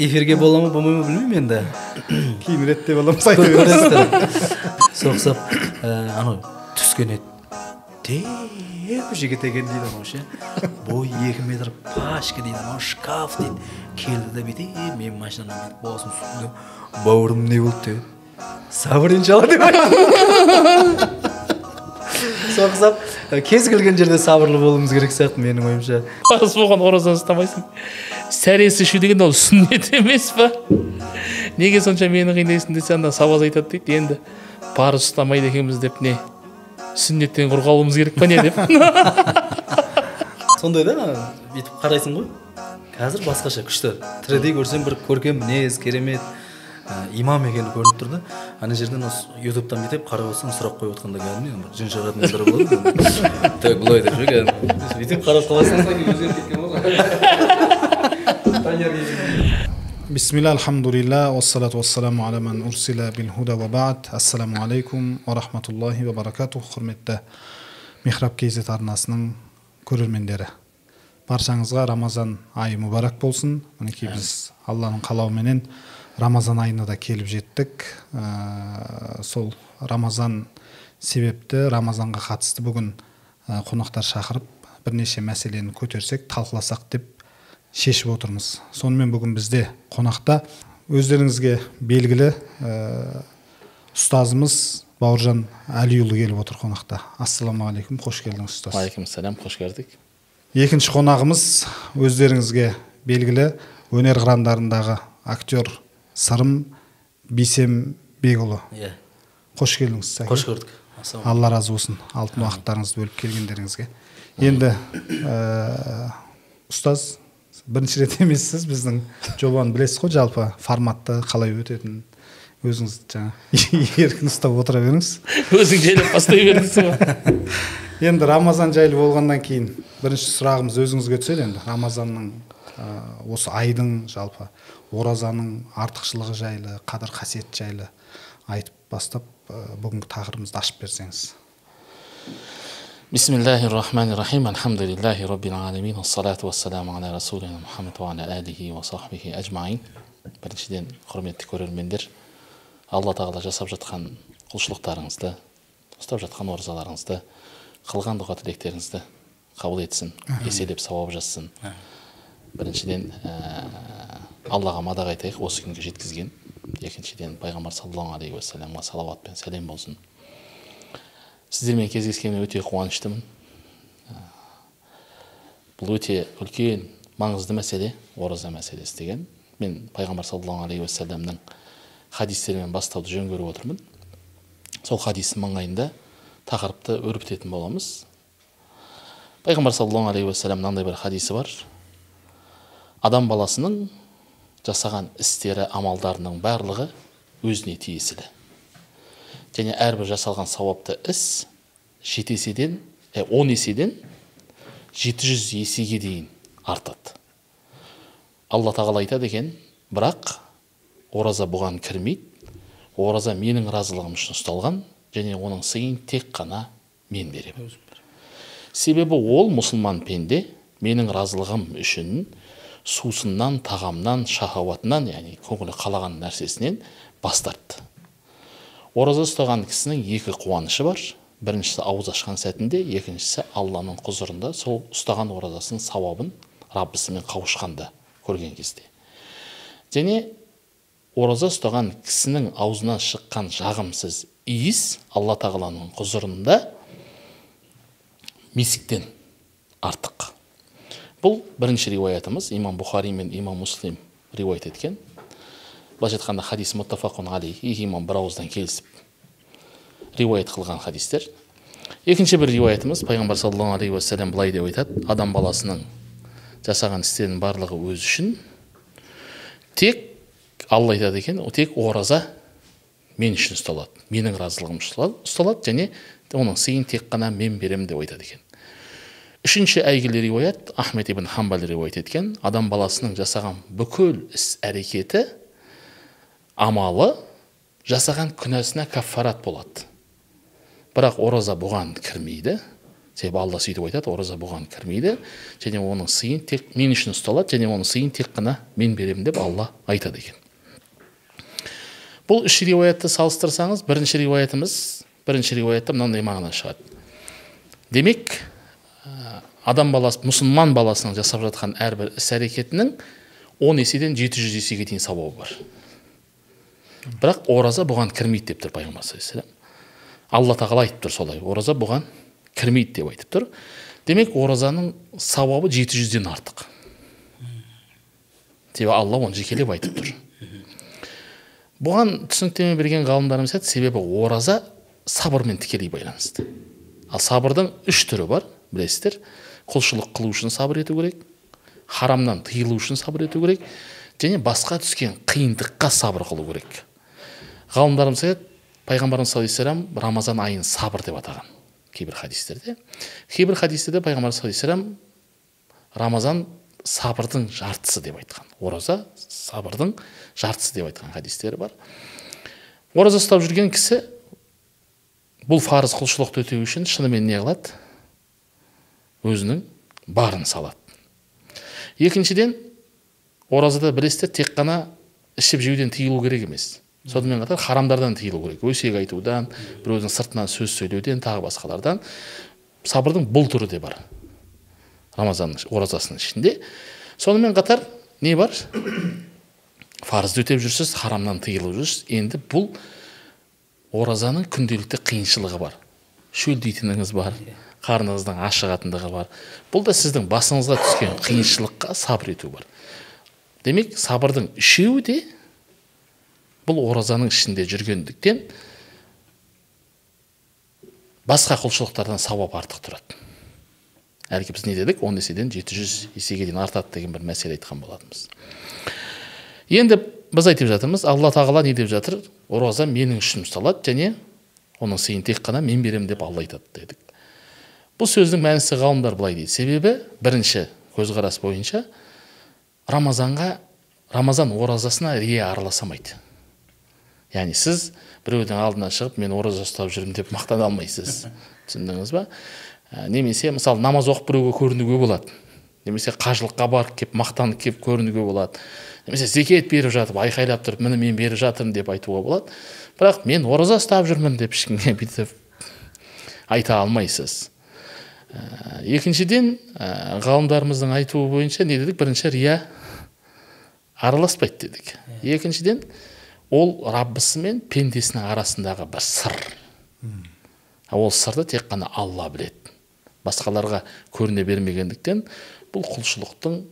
эфирге бола ма болмай ма білмеймін енді. Кейін реттеп аламыз айта көресіздер соқсап анау түскен еді. Теп жігіт екен дейді анау ше бойы екі метр пашка дейді анау шкаф дейді. Келді да бүйтіп мен машинадан бүйтіп басым үстінде бауырым не болды деді сабыр иншалла деп. Соқсап кез келген жерде сабырлы болуымыз керек сияқты менің ойымша. Парыз болған оразаны ұстамайсың. Сәресі ішу деген ол сүннет емес па? Неге сонша мені қинайсың десе анда сабаз айтады дейді. Енді парыз ұстамайды екенбіз деп не? Сүннеттен құр қалуымыз керек па не деп? Сондай да бүйтіп қарайсың ғой. Қазір басқаша күшті. тірідей көрсем бір көркем мінез керемет. Имам екені көрініп тұр да ана жерден осы ютубтан бүйтіп қарап отырсаң сұрақ қойып отқанда кәдімгідей бір жын шығатын адамдар болады так былай деп ше кәдімгі бүйтіп қарап қаласың бисмилля алхамдулилля уассалату вассаламу аля ман урсила бил худа ва ассаламу алейкум ва рахматуллахи ва баракатух құрметті михраб kz арнасының көрермендері баршаңызға рамазан айы мүбәрак болсын. Мінекей біз алланың қалауыменен рамазан айына да келіп жеттік. Ә, сол рамазан себепті рамазанға қатысты бүгін ә, қонақтар шақырып бірнеше мәселені көтерсек талқыласақ деп шешіп отырмыз. Сонымен бүгін бізде қонақта өздеріңізге белгілі ә, ұстазымыз бауыржан әлиұлы келіп отыр қонақта. Ассалаумағалейкум қош келдіңіз ұстаз. Уағалейкумассалам қош көрдік. Екінші қонағымыз өздеріңізге белгілі өнер қырандарындағы актер сырым бейсембекұлы иә. Қош келдіңіз сәке. қош көрдік. Алла разы болсын. Алтын уақыттарыңызды бөліп келгендеріңізге. Енді ә, ұстаз бірінші рет емессіз біздің жобаны білесіз ғой жалпы форматты қалай өтетінін. Өзіңіз жаңа еркін ұстап отыра беріңіз. Өзің жайлап бастай бердіңсің ғой. Енді рамазан жайлы болғаннан кейін бірінші сұрағымыз өзіңізге түседі. Енді рамазанның осы айдың жалпы оразаның артықшылығы жайлы қадір қасиет жайлы айтып бастап ә, бүгінгі тақырыбымызды ашып берсеңіз. Бисмиллахи рахмани рахим алхамдулиллахи роббил ассалату вассаламу аля расулина мұхаммад алихи ва сахбихи ажмаин біріншіден құрметті көрермендер алла тағала жасап жатқан құлшылықтарыңызды ұстап жатқан оразаларыңызды қылған дұға тілектеріңізді қабыл етсін еселеп сауап жазсын. Біріншіден ә, аллаға мадақ айтайық осы күнге жеткізген. Екіншіден пайғамбар саллаллаху алейхи уассаламға салауат пен сәлем болсын. Сіздермен кездескеніме өте қуаныштымын. Ә, бұл өте үлкен маңызды мәселе ораза мәселесі деген. Мен пайғамбар саллаллаху алейхи уассаламның хадистерімен бастауды жөн көріп отырмын. Сол хадистің маңайында тақырыпты өрбітетін боламыз. Пайғамбар саллаллаху алейхи уассалам мынандай бір хадисі бар. Адам баласының жасаған істері амалдарының барлығы өзіне тиесілі. Және әрбір жасалған сауапты іс жеті еседен ә, он еседен жеті жүз есеге дейін артады. Алла тағала айтады екен бірақ ораза бұған кірмейді ораза менің разылығым үшін ұсталған және оның сыйын тек қана мен беремін себебі ол мұсылман пенде менің разылығым үшін сусыннан тағамнан шахауатынан яғни көңілі қалаған нәрсесінен бас тартты. Ораза ұстаған кісінің екі қуанышы бар. Біріншісі ауыз ашқан сәтінде екіншісі алланың құзырында сол ұстаған оразасының сауабын раббысымен қауышқанда көрген кезде. Және ораза ұстаған кісінің аузынан шыққан жағымсыз иіс алла тағаланың құзырында месіктен артық. Бұл бірінші риуаятымыз. Имам бұхари мен имам муслим риуаят еткен. Былайша айтқанда хадис мұттафақун алей екі имам бір ауыздан келісіп риуаят қылған хадистер. Екінші бір риуаятымыз пайғамбар саллаллаху алейхи уассалам былай деп айтады. Адам баласының жасаған істерінің барлығы өзі үшін. Тек алла айтады екен тек ораза мен үшін ұсталады. Менің разылығым ұсталады және оның сыйын тек қана мен беремін деп айтады екен. Үшінші әйгілі риуаят ахмет ибн хамбал риуаят еткен адам баласының жасаған бүкіл іс әрекеті амалы жасаған күнәсіне каффарат болады. Бірақ ораза бұған кірмейді. Себебі алла сөйтіп айтады ораза бұған кірмейді. Және оның сыйын тек мен үшін ұсталады және оның сыйын тек қана мен беремін деп алла айтады екен. Бұл үш риуаятты салыстырсаңыз бірінші риуаятымыз бірінші риуаятта мынандай мағына шығады. Демек адам баласы мұсылман баласының жасап жатқан әрбір іс әрекетінің он еседен жеті жүз есеге дейін сауабы бар. Бірақ ораза бұған кірмейді деп тұр пайғамбар саллаллаху алла тағала айтып тұр солай ораза бұған кірмейді деп айтып тұр. Демек оразаның сауабы жеті жүзден артық. Себебі алла оны жекелеп айтып тұр. Бұған түсініктеме берген ғалымдарымыз айтады себебі ораза сабырмен тікелей байланысты. Ал сабырдың үш түрі бар білесіздер. Құлшылық қылу үшін сабыр ету керек харамнан тыйылу үшін сабыр ету керек және басқа түскен қиындыққа сабыр қылу керек. Ғалымдарымыз айтады пайғамбарымыз саллаллаху рамазан айын сабыр деп атаған кейбір хадистерде. Кейбір хадистерде пайғамбарымыз саллаллаху алейхи рамазан сабырдың жартысы деп айтқан ораза сабырдың жартысы деп айтқан хадистері бар. Ораза ұстап жүрген кісі бұл парыз құлшылықты өтеу үшін шынымен не қылады? Өзінің барын салады. Екіншіден оразада білесіздер тек қана ішіп жеуден тыйылу керек емес. Сонымен қатар харамдардан тыйылу керек. Өсек айтудан біреудің сыртынан сөз сөйлеуден тағы басқалардан. Сабырдың бұл түрі де бар рамазанның оразасының ішінде. Сонымен қатар не бар? Парызды өтеп жүрсіз харамнан тыйылып жүрсіз. Енді бұл оразаның күнделікті қиыншылығы бар. Шөлдейтініңіз бар. Қарныңыздың ашығатындығы бар. Бұл да сіздің басыңызға түскен қиыншылыққа сабыр ету бар. Демек сабырдың үшеуі де бұл оразаның ішінде жүргендіктен басқа құлшылықтардан сауап артық тұрады. Әлгі біз не дедік? Он еседен жеті жүз есеге дейін артады деген бір мәселе айтқан болатынбыз. Енді біз айтып жатырмыз алла тағала не деп жатыр? Ораза менің үшін ұсталады және оның сыйын тек қана мен беремін деп алла айтады дедік. Бұл сөздің мәнісі ғалымдар былай дейді. Себебі бірінші көзқарас бойынша рамазанға рамазан оразасына рия араласамайды. Яғни сіз біреудің алдына шығып мен ораза ұстап жүрмін деп мақтана алмайсыз. Түсіндіңіз ба? Ә, немесе мысалы намаз оқып біреуге көрінуге болады немесе қажылыққа барып келіп мақтанып келіп көрінуге болады немесе зекет беріп жатып айқайлап тұрып міне мен беріп жатырмын деп айтуға болады бірақ мен ораза ұстап жүрмін деп ешкімге бүйтіп айта алмайсыз. Ә, екіншіден ә, ғалымдарымыздың айтуы бойынша не дедік? Бірінші рия араласпайды дедік. Екіншіден ол раббысы мен пендесінің арасындағы бір сыр. Ол сырды тек қана алла біледі. Басқаларға көріне бермегендіктен бұл құлшылықтың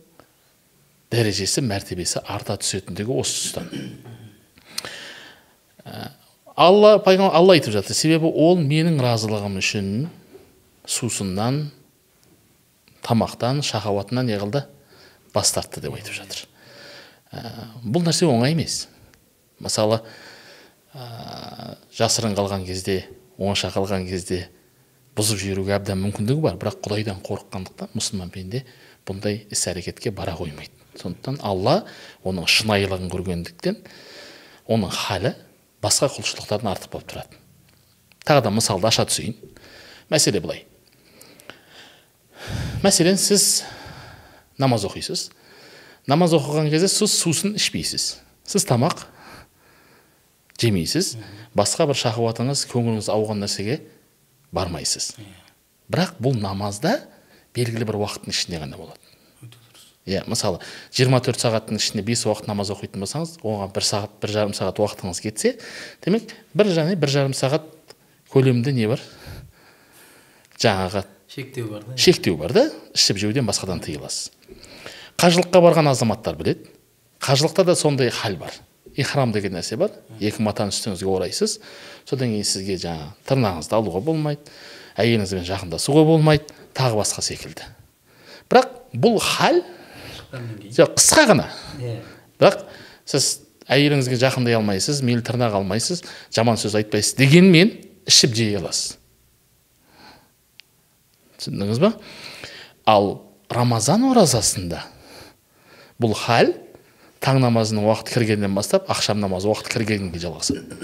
дәрежесі мәртебесі арта түсетіндігі осы тұстан. Алла пайғамбар алла айтып жатыр. Себебі ол менің разылығым үшін сусыннан тамақтан шахауатынан не қылды бас тартты деп айтып жатыр. Бұл нәрсе оңай емес. Мысалы ә, жасырын қалған кезде оңаша қалған кезде бұзып жіберуге әбден мүмкіндігі бар. Бірақ құдайдан қорыққандықтан мұсылман пенде бұндай іс әрекетке бара қоймайды. Сондықтан алла оның шынайылығын көргендіктен оның халі басқа құлшылықтардан артық болып тұрады тағы да мысалды аша түсейін. Мәселе былай. Мәселен сіз намаз оқисыз. Намаз оқыған кезде сіз сусын ішпейсіз. Сіз тамақ жемейсіз. Басқа бір шахуатыңыз көңіліңіз ауған нәрсеге бармайсыз. Бірақ бұл намазда белгілі бір уақыттың ішінде ғана болады. Иә мысалы 24 сағаттың ішінде бес уақыт намаз оқитын болсаңыз оған бір сағат бір жарым сағат уақытыңыз кетсе демек бір және бір жарым сағат көлемінде не бар? Жаңағы шектеу бар да? Шектеу бар да ішіп жеуден басқадан тыйыласыз. Қажылыққа барған азаматтар біледі. Қажылықта да сондай хал бар. Ихрам деген нәрсе бар. Екі матаны үстіңізге орайсыз. Содан кейін сізге жаңа тырнағыңызды алуға болмайды. Әйеліңізбен жақындасуға болмайды. Тағы басқа секілді. Бірақ бұл хал қысқа ғана. Иә. Бірақ сіз әйеліңізге жақындай алмайсыз мейлі тырнақ алмайсыз жаман сөз айтпайсыз дегенмен ішіп жей аласыз. Түсіндіңіз ба? Ал рамазан оразасында бұл хал таң намазының уақыты кіргеннен бастап ақшам намазы уақыты кіргенге жалғасады.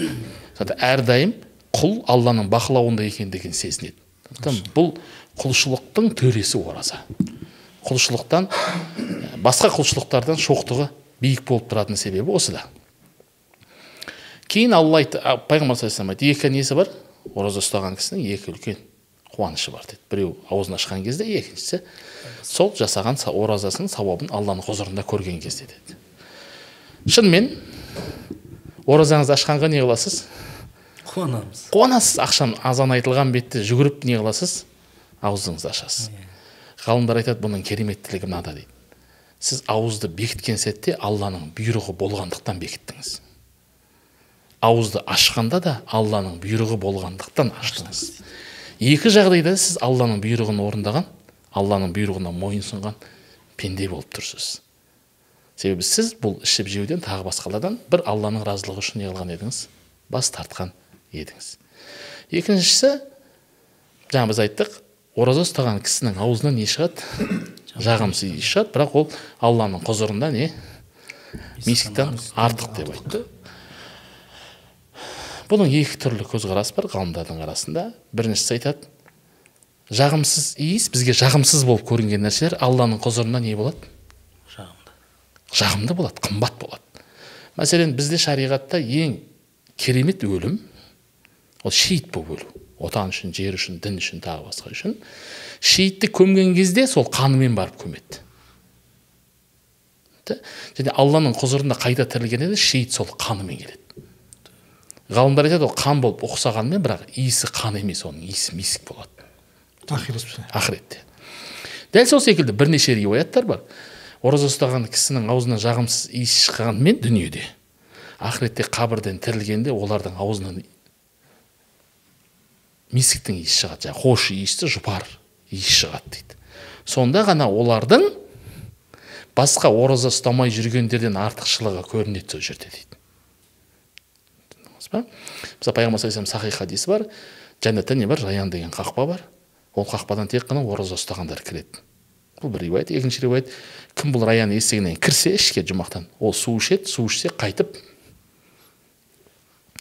Әрдайым құл алланың бақылауында екендігін сезінеді. Сондықтан бұл құлшылықтың төресі ораза. Құлшылықтан басқа құлшылықтардан шоқтығы биік болып тұратын себебі осыда кейін алла айтты пайғамбар саллаллаху алейhi екі несі бар? Ораза ұстаған кісінің екі үлкен. Қуанышы бар деді біреу аузын ашқан кезде екіншісі сол жасаған оразасының сауабын алланың құзырында көрген кезде деді шынымен оразаңызды ашқанға не қыласыз? Қуанамыз. Қуанасыз. Ақшам азан айтылған бетте жүгіріп не қыласыз? Аузыңызды ашасыз. Ғалымдар айтады бұның кереметтілігі мынада дейді. Сіз ауызды бекіткен сәтте алланың бұйрығы болғандықтан бекіттіңіз. Ауызды ашқанда да алланың бұйрығы болғандықтан аштыңыз. Екі жағдайда сіз алланың бұйрығын орындаған алланың бұйрығына мойынсұнған пенде болып тұрсыз. Себебі сіз бұл ішіп жеуден тағы басқалардан бір алланың разылығы үшін не қылған едіңіз бас тартқан едіңіз. Екіншісі жаңа біз айттық ораза ұстаған кісінің аузынан не шығады? Жағымсыз иіс шығады бірақ ол алланың құзырында не? Мисктан артық деп айтты бұның екі түрлі көзқарас бар ғалымдардың арасында. Біріншісі айтады жағымсыз иіс бізге жағымсыз болып көрінген нәрселер алланың құзырында не болады? Жағымды. Жағымды болады қымбат болады. Мәселен бізде шариғатта ең керемет өлім ол шейіт болып өлу. Отан үшін жер үшін дін үшін тағы басқа үшін. Шейітті көмген кезде сол қанымен барып көмеді. Және алланың құзырында қайта тірілгенде шейіт сол қанымен келеді. Ғалымдар айтады ол қан болып ұқсағанымен бірақ иісі қан емес оның иісі миск болады. Ақиретте ақыретте дәл сол секілді бірнеше риуаяттар бар. Ораза ұстаған кісінің аузынан жағымсыз иіс шыққанымен дүниеде. Ақыретте қабірден тірілгенде олардың аузынан мисктің иісі шығады. Жаңағы хош иісті жұпар иіс шығады дейді. Сонда ғана олардың басқа ораза ұстамай жүргендерден артықшылығы көрінеді сол жерде дейді. Па мысалы пайғамбар саллаллаху сахих хадисі бар жәннатта не бар раян деген қақпа бар ол қақпадан тек қана ораза ұстағандар кіреді бұл бір риуаят екінші риуаят кім бұл раян есігінен кірсе ішке жұмақтан ол су ішеді су ішсе қайтып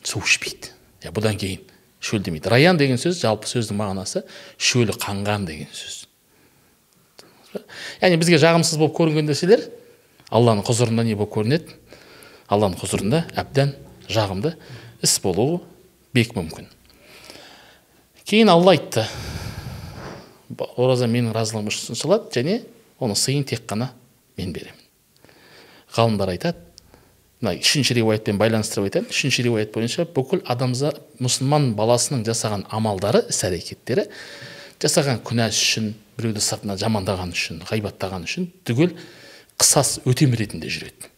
су ішпейді иә бұдан кейін шөлдемейді раян деген сөз жалпы сөздің мағынасы шөлі қанған деген сөз яғни бізге жағымсыз болып көрінген нәрселер алланың құзырында не болып көрінеді алланың құзырында әбден жағымды іс болуы бек мүмкін. Кейін алла айтты ораза менің разылығым үшін ұсталады және оның сыйын тек қана мен беремін ғалымдар айтады мына үшінші риуаятпен байланыстырып айтайын. Үшінші риуаят бойынша бүкіл адамзат мұсылман баласының жасаған амалдары іс әрекеттері жасаған күнәсі үшін біреуді сыртынан жамандаған үшін ғайбаттаған үшін түгел қысас өтем ретінде жүреді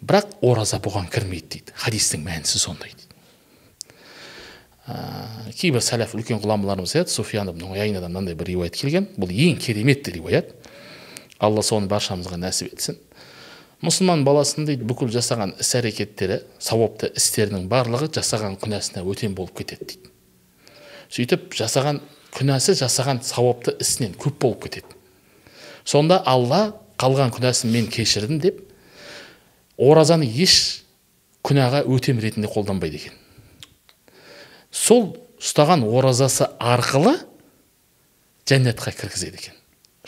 бірақ ораза бұған кірмейді дейді. Хадистің мәнісі сондай дейді. Ә, кейбір сәләф үлкен ғұламаларымыз айтады суфиян ибн уяйнадан мынандай бір риуаят келген. Бұл ең керемет риуаят. Алла соны баршамызға нәсіп етсін. Мұсылман баласының дейді бүкіл жасаған іс әрекеттері сауапты істерінің барлығы жасаған күнәсіне өтем болып кетеді дейді. Сөйтіп жасаған күнәсі жасаған сауапты ісінен көп болып кетеді. Сонда алла қалған күнәсін мен кешірдім деп оразаны еш күнәға өтем ретінде қолданбайды екен. Сол ұстаған оразасы арқылы жәннатқа кіргізеді екен.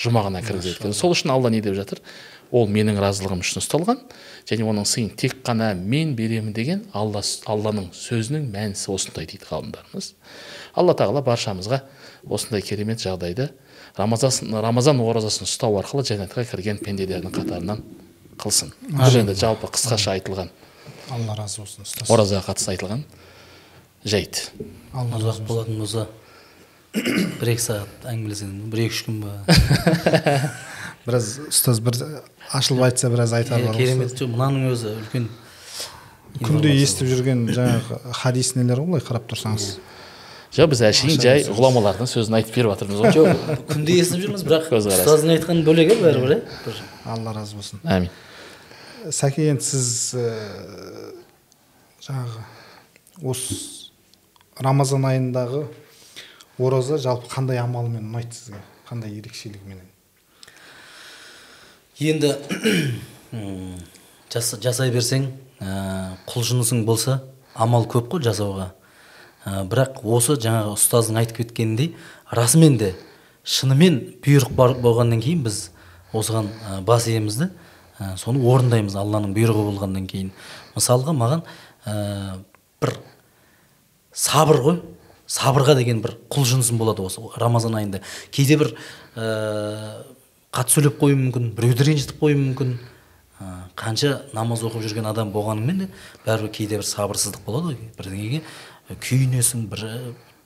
Жұмағына кіргізеді екен. Сол үшін алла не деп жатыр? Ол менің разылығым үшін ұсталған және оның сыйын тек қана мен беремін деген алла алланың сөзінің мәнісі осындай дейді ғалымдарымыз. Алла тағала баршамызға осындай керемет жағдайды рамазан, рамазан оразасын ұстау арқылы жәннатқа кірген пенделердің қатарынан қылсын. Бұл енді жалпы қысқаша айтылған. Алла разы болсын ұстаз. Оразаға қатысты айтылған жайт алла ұзақ болатын болса бір екі сағат әңгімелесетін бір екі үш күн ба? Біраз ұстаз бір ашылып айтса біраз айтары бар керемет жоқ мынаның өзі үлкен күнде естіп жүрген жаңағы хадис нелер ғой былай қарап тұрсаңыз? Жоқ біз әшейін жай ғұламалардың сөзін айтып беріп жатырмыз ғой. Жоқ күнде естіп жүрміз бірақ ұстаздың айтқаны бөлек иә бәрібір иә бір алла разы болсын. Әмин сәке енді сіз ә, жаңағы осы рамазан айындағы ораза жалпы қандай амалмен ұнайды сізге? Қандай ерекшелігіменен? Енді жасай берсең ә, құлшынысың болса амал көп қой жасауға. Ә, бірақ осы жаңағы ұстаздың айтып кеткеніндей расымен де шынымен бұйрық бар болғаннан кейін біз осыған бас иеміз ә, соны орындаймыз алланың бұйрығы болғаннан кейін. Мысалға маған ә, бір сабыр ғой. Сабырға деген бір құлшынысым болады осы рамазан айында. Кейде бір ә, қатты сөйлеп қоюым мүмкін біреуді ренжітіп қоюым мүмкін. Ә, қанша намаз оқып жүрген адам болғаныңмен де бәрібір кейде бір сабырсыздық болады ғой. Бірдеңеге күйінесің бір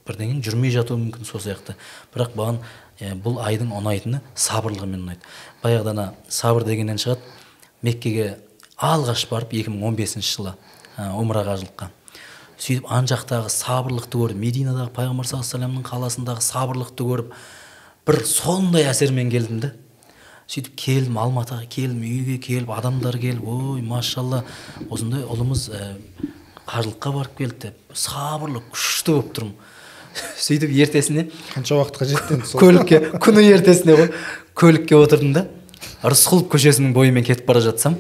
бірдеңенің жүрмей жатуы мүмкін сол сияқты. Бірақ маған ә, бұл айдың ұнайтыны сабырлығымен ұнайды. Баяғыда ана сабыр дегеннен шығады. Меккеге алғаш барып 2015 жылы ә, умраға жылыққа сөйтіп ан жақтағы сабырлықты көріп мединадағы пайғамбар саллаллаху қаласындағы сабырлықты көріп бір сондай әсермен келдім да сөйтіп келдім алматыға келдім үйге келіп адамдар келіп ой машалла осындай ұлымыз ә, қажылыққа барып келді деп сабырлы күшті болып тұрмын. Сөйтіп ертесіне қанша уақытқа жетті енді көлікке күні ертесіне ғой көлікке отырдым да. Рысқұлов көшесінің бойымен кетіп бара жатсам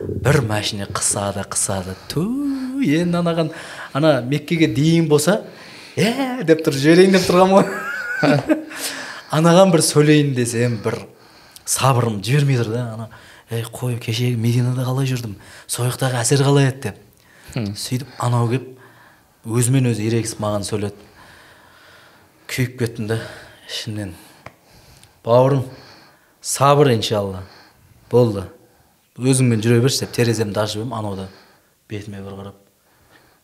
бір машина қысады қысады. Ту енді анаған ана меккеге дейін болса е деп тұр жіберейін деп тұрғанмын ғой анаған бір сөйлейін десем бір сабырым жібермей тұр да ана ей қой кешегі мединада қалай жүрдім? Сол жақтағы әсер қалай еді? деп. Сөйтіп анау келіп өзімен өзі ерегісіп маған сөйледі. Күйіп кеттім да ішімнен бауырым сабыр иншалла болды өзіңмен жүре берші деп тереземді ашып едім анау да бетіме бір қарап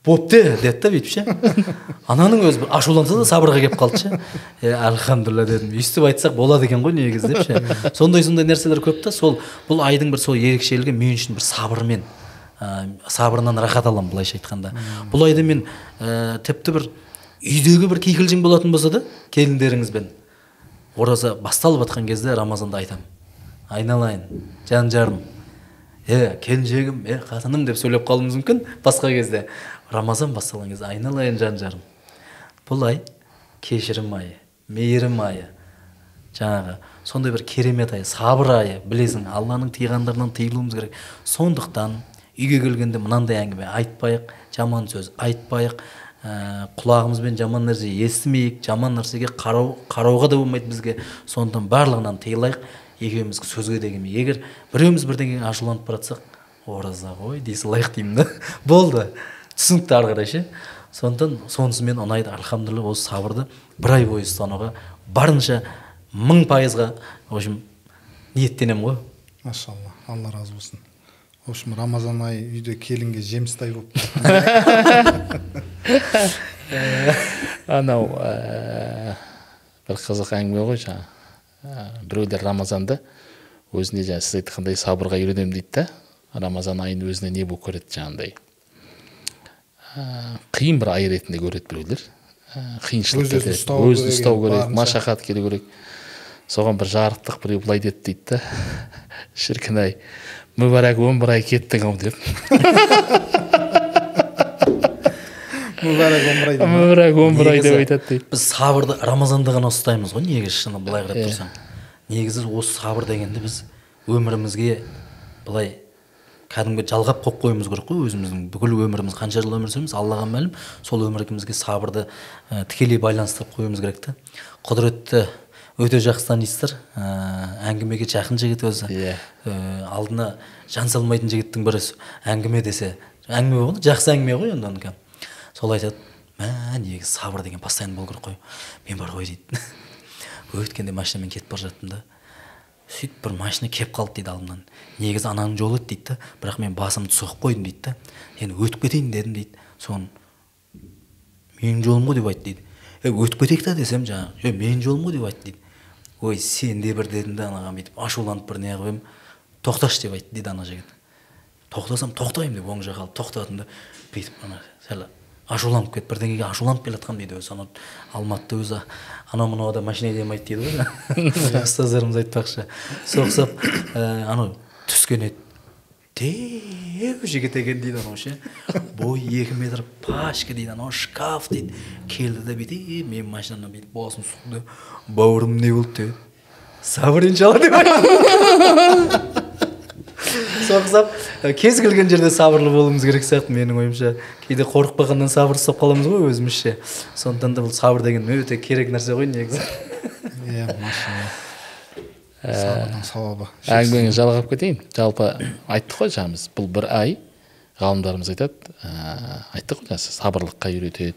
бопты деді да бүйтіп ше ананың өзі бір ашуланса да сабырға келіп қалды ше е альхамдулилля дедім өйстіп айтсақ болады екен ғой негізі деп ше сондай сондай нәрселер көп та сол бұл айдың бір сол ерекшелігі мен үшін бір сабырмен ә, сабырынан рахат аламын былайша айтқанда бұл айда мен ә, тіпті бір үйдегі бір кикілжің болатын болса да келіндеріңізбен ораза басталып жатқан кезде рамазанда айтамын айналайын жан жарым. Е келіншегім е қатыным деп сөйлеп қалуымыз мүмкін? Басқа кезде. Рамазан басталған кезде айналайын жан жарым. Бұл ай кешірім айы мейірім айы. Жаңағы сондай бір керемет ай сабыр айы білесің алланың тыйғандарынан тыйылуымыз керек. Сондықтан үйге келгенде мынандай әңгіме айтпайық жаман сөз айтпайық. Ә, құлағымызбен жаман нәрсе естімейік жаман нәрсеге қарау, қарауға да болмайды бізге. Сондықтан барлығынан тыйылайық. Екеуміз сөзге деген егер біреуміз бірдеңеге ашуланып бара жатсақ ораза ғой дей салайық деймін да. Болды. Түсінікті ары қарай ше. Сондықтан сонысымен ұнайды. Альхамдулилля осы сабырды бір ай бойы ұстануға барынша мың пайызға в общем ниеттенемін ғой. Машалла. Алла разы болсын. В общем рамазан айы үйде келінге жемістай болып анау ә, бір қызық әңгіме ғой жаңа. Ә, біреулер рамазанды өзіне жаңа сіз айтқандай сабырға үйренемін дейді да рамазан айын өзіне не болып көреді жаңағындай? Ә, қиын бір ай ретінде көреді біреулер. Қиыншылық өзін керек, ұстау керек машақат келу керек. Соған бір жарықтық біреу былай деді дейді да шіркін ай. Мүбәрәк он бір ай кеттің ау деп мүбәрәк омыр ай мүбәрәк ай деп айтады дейді біз сабырды рамазанда ғана ұстаймыз ғой негізі шыны былай қарап тұрсаң негізі осы сабыр дегенді біз өмірімізге былай кәдімгі жалғап қойып қоюымыз керек қой өзіміздің бүкіл өміріміз қанша жыл өмір сүреміз аллаға мәлім сол өмірімізге сабырды ә, тікелей байланыстырып қоюымыз керек та құдіретті өте жақсы танисыздар. Ә, әңгімеге жақын жігіт өзі. Иә. Ә, алдына жан салмайтын жігіттің бірі әңгіме десе әңгіме болғанда жақсы әңгіме ғой енді онікі сол айтады мә негізі сабыр деген постоянно болу керек қой мен бар ғой дейді. Өткенде машинамен кетіп бара жаттым да сөйтіп бір машина келіп қалды дейді алдымнан. Негізі ананың жолы еді дейді да бірақ мен басымды соғып қойдым дейді да. Енді өтіп кетейін дедім дейді. Соны менің жолым ғой деп айтты дейді. Өтіп кетейік та десем жаңағы. Е менің жолым ғой деп айтты дейді. Ой сен де бір дедім да анаған бүйтіп ашуланып бір неғып едім. Тоқташы деп айтты дейді ана жігіт. Тоқтасам тоқтаймын деп оң жаққа алып тоқтадым да бүйтіп ана сәл ашуланып кетіп бірдеңеге ашуланып келе жатқанмын дейді өзі. Анау алматыда өзі анау мынау да машина айдамайды дейді ғой. Ұстаздарымыз айтпақшы. Соқсап ә, анау түскен еді. Дәу жігіт екен дейді анау ше бойы екі метр пашка дейді анау шкаф дейді келді да бүйтіп менің машинамнан бүйтіп басын сұқты бауырым не болды деді сабыр иншалла деп соқсап ә, кез келген жерде сабырлы болуымыз керек сияқты менің ойымша кейде қорқып қалғаннан сабыр ұстап қаламыз ғой өзімізше сондықтан да бұл сабыр деген өте керек нәрсе ғой негізі иә машалла сабырдың сауабы. Әңгімені жалғап кетейін. Жалпы айттық қой жаңа біз бұл бір ай. Ғалымдарымыз айтады ә, айттық қой жаңа сабырлыққа үйретеді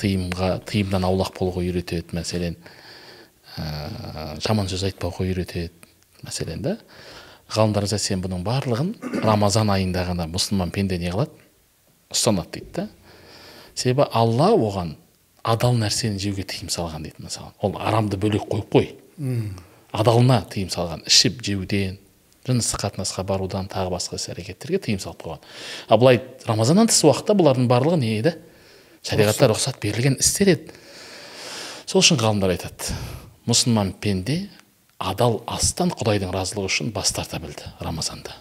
тыйымға тыйымнан аулақ болуға үйретеді мәселен. Ә, жаман сөз айтпауға үйретеді мәселен да ғалымдарымыз айтады сен бұның барлығын рамазан айында ғана мұсылман пенде не қылады ұстанады дейді да. Себебі алла оған адал нәрсені жеуге тыйым салған дейді мысалы. Ол арамды бөлек қойып қой. Адалына тыйым салған ішіп жеуден жыныстық қатынасқа барудан тағы басқа іс әрекеттерге тыйым салып қойған. Ал былай рамазаннан тыс уақытта бұлардың барлығы не еді? Шариғатта рұқсат. берілген істер еді. Сол үшін ғалымдар айтады мұсылман пенде адал астан құдайдың разылығы үшін бас тарта білді рамазанда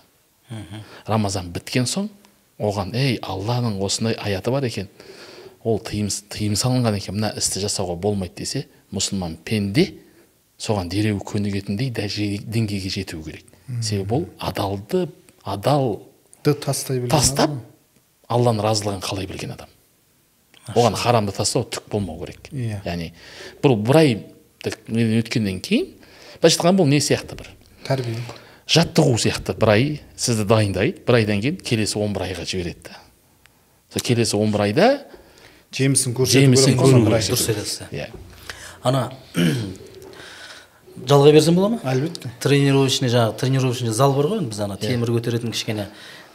рамазан біткен соң оған ей алланың осындай аяты бар екен ол тыйым, тыйым салынған екен мына істі жасауға болмайды десе мұсылман пенде соған дереу көнігетіндей деңгейге жету керек. Себебі ол адалды адалды тастай білген тастап алланың разылығын қалай білген адам? Оған харамды тастау түк болмау керек. Иә. яғни бұл бір ай өткеннен кейін былайша айтқанда бұл не сияқты бір? Тәрбие жаттығу сияқты бір ай сізді дайындайды. Бір айдан кейін келесі он бір айға жібереді да сол келесі он бір айда жемісін көрсету жемісін көру дұрыс айтасыз. Иә. Ана жалғай берсем бола ма? Әлбетте. Тренировочный жаңағы тренировочный зал бар ғой. Енді біз ана темір көтеретін кішкене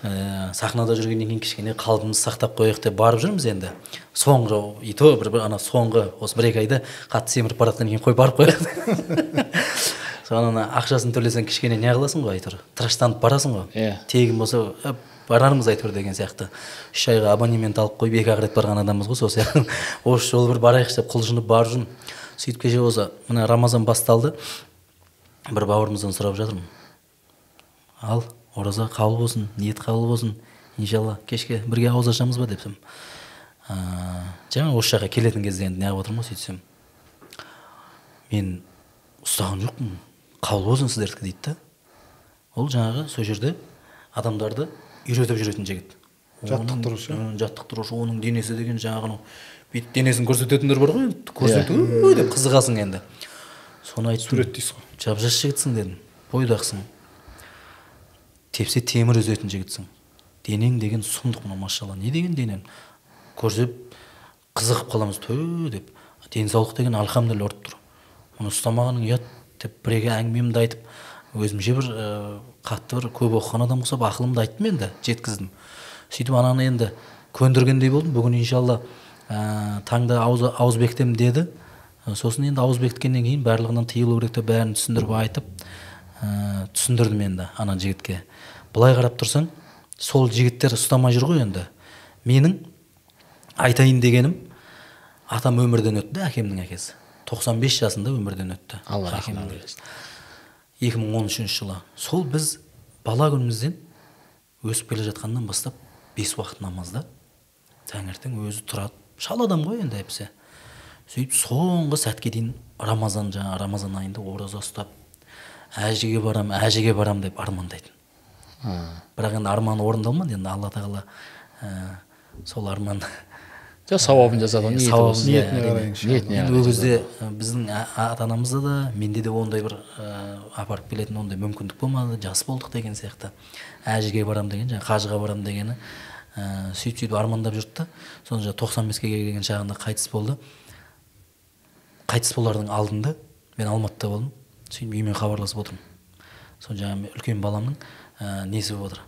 ә, сахнада жүргеннен кейін кішкене қалпымызды сақтап қояйық деп барып жүрміз енді. Соңғы и то бір, бір ана соңғы осы бір екі айда қатты семіріп бара жатқаннан кейін қой барып қояйық. Соны ана ақшасын төлесең кішкене не қыласың ғой әйтеуір? Тыраштанып барасың ғой. Иә. тегін болса «Ә, барармыз әйтеуір деген сияқты. Үш айға абонемент алып қойып екі ақ рет барған адамбыз ғой сол сияқты. Осы жолы бір барайықшы деп құлшынып барып жүрмін. Сөйтіп кеше осы мына рамазан басталды. бір бауырымыздан сұрап жатырмын. Ал ораза қабыл болсын ниет қабыл болсын иншалла кешке бірге ауыз ашамыз ба депсем. Ә, жаңа осы жаққа келетін кезде енді неғып отырмын ғой сөйтсем. Мен ұстаған жоқпын қабыл болсын сіздердікі дейді да. Ол жаңағы сол жерде адамдарды үйретіп жүретін жігіт. Жаттықтырушы. Жаттықтырушы оның денесі деген жаңағы анау бүйтіп денесін көрсететіндер бар ғой енді көрсету «Ой» деп қызығасың енді. Соны айттым. Сурет дейсіз ғой. Жап жас жігітсің дедім бойдақсың. Тепсе темір үзетін жігітсің. Денең деген сұмдық мына машалла не деген денең? Көрсеп қызығып қаламыз тө деп. Денсаулық деген альхамдулилля ұрып тұр. Мұны ұстамағаның ұят деп біреуге әңгімемді айтып өзімше бір қатты бір көп оқыған адам ұқсап ақылымды айттым енді жеткіздім. Сөйтіп ананы енді көндіргендей болдым. Бүгін иншалла ә, таңда ауыз, ауыз бекітемін деді. Ә, сосын енді ауыз бекіткеннен кейін барлығынан тыйылу керек деп бәрін түсіндіріп айтып ә, түсіндірдім енді ана жігітке. Былай қарап тұрсаң сол жігіттер ұстамай жүр ғой енді. Менің айтайын дегенім атам өмірден өтті әкемнің әкесі. 95 жасында өмірден өтті алла рахмет eylesin. 2013 жылы. Сол біз бала күнімізден өсіп келе жатқаннан бастап бес уақыт намазда. Таңертең өзі тұрады. Шал адам ғой енді әйтпесе сөйтіп соңғы сәтке дейін рамазан жаңағы рамазан айында ораза ұстап әжеге барам әжеге барам деп армандайтын. Бірақ енді арманы орындалмады енді алла тағала ә, сол арман жоқ сауабын жазады ғой ниеті Сауабын, иә, ниетіне ол кезде ә, біздің а- ата анамызда да менде де ондай бір ә, апарып келетін ондай мүмкіндік болмады жас болдық деген сияқты. Әжеге барам деген жаңағы қажыға барам дегені ә, сөйтіп сөйтіп армандап жүрді да соны жаңағы тоқсан беске келген шағында қайтыс болды. Қайтыс болардың алдында мен алматыда болдым. Сөйтіп үйіме хабарласып отырмын. Сол жаңағы үлкен баламның ә, несі болып отыр?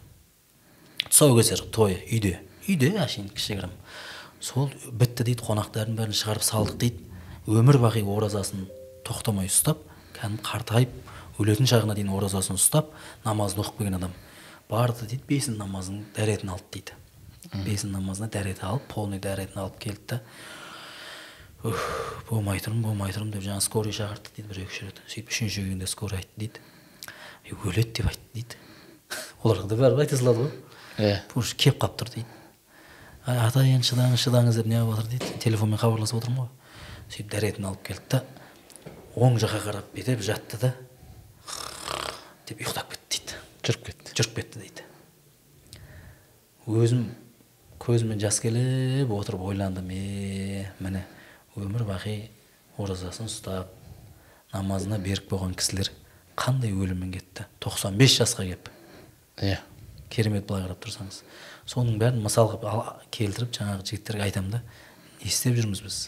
Тұсаукесер тойы үйде. Үйде әшейін кішігірім. Сол бітті дейді қонақтардың бәрін шығарып салдық дейді. Өмір бақи оразасын тоқтамай ұстап кәдімгі қартайып өлетін шағына дейін оразасын ұстап намазын оқып келген адам. Барды дейді бесін намазының дәретін алды дейді. Бесін намазына дәрет алып полный дәретін алып келді да болмай тұрмын болмай тұрмын деп жаңағы скорый шақырдық дейді бір екі үш рет сөйтіп үшінші келгенде скорый айтты дейді. «Е, өледі деп айтты дейді. Оларға да бәрібір айта салады ғой. Иә. Уже келіп қалып тұр дейді. «Ай, ата енді шыдаңыз шыдаңыз деп неғып жатыр дейді. Телефонмен хабарласып отырмын ғой. Сөйтіп дәретін алып келді да оң жаққа қарап бүйтіп жатты да деп ұйықтап кетті дейді. Жүріп кетті. Жүріп кетті дейді. Өзім көзімнен жас келіп отырып ойландым е міне өмір бақи оразасын ұстап намазына берік болған кісілер қандай өліммен кетті? 95 жасқа келіп иә. Керемет былай қарап тұрсаңыз. Соның бәрін мысал қылып келтіріп жаңағы жігіттерге айтамын да не істеп жүрміз біз?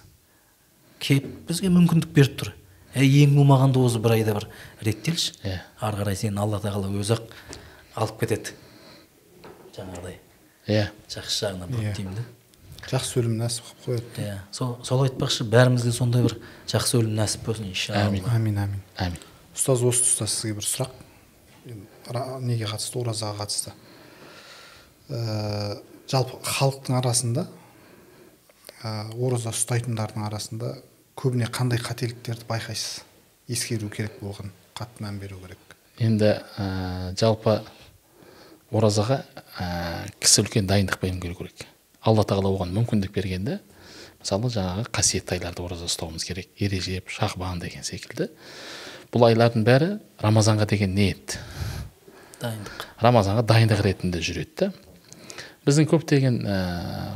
Кеп бізге мүмкіндік беріп тұр. Әй ең болмағанда осы бір айда бір реттелші. Иә. ары қарай сені алла тағала өзі ақ алып кетеді. Жаңағыдай. Иә. Жақсы жағына бұрып Иә. деймін да жақсы өлім нәсіп қылып қояды. Иә. Сол сол айтпақшы бәрімізге сондай бір жақсы өлім нәсіп болсын иншалла. Әмин. әмин әмин әмин ұстаз осы тұста сізге бір сұрақ. Неге қатысты? Оразаға қатысты. Ә, жалпы халықтың арасында ә, ораза ұстайтындардың арасында көбіне қандай қателіктерді байқайсыз? Ескеру керек болған қатты мән беру керек. Енді ә, жалпы оразаға ә, кісі үлкен дайындықпен келу керек алла тағала оған мүмкіндік бергенде мысалы жаңағы қасиетті айларда ораза ұстауымыз керек. Ережеп шахбан деген секілді. Бұл айлардың бәрі рамазанға деген ниет. Дайындық. Рамазанға дайындық ретінде жүреді да біздің көптеген ә,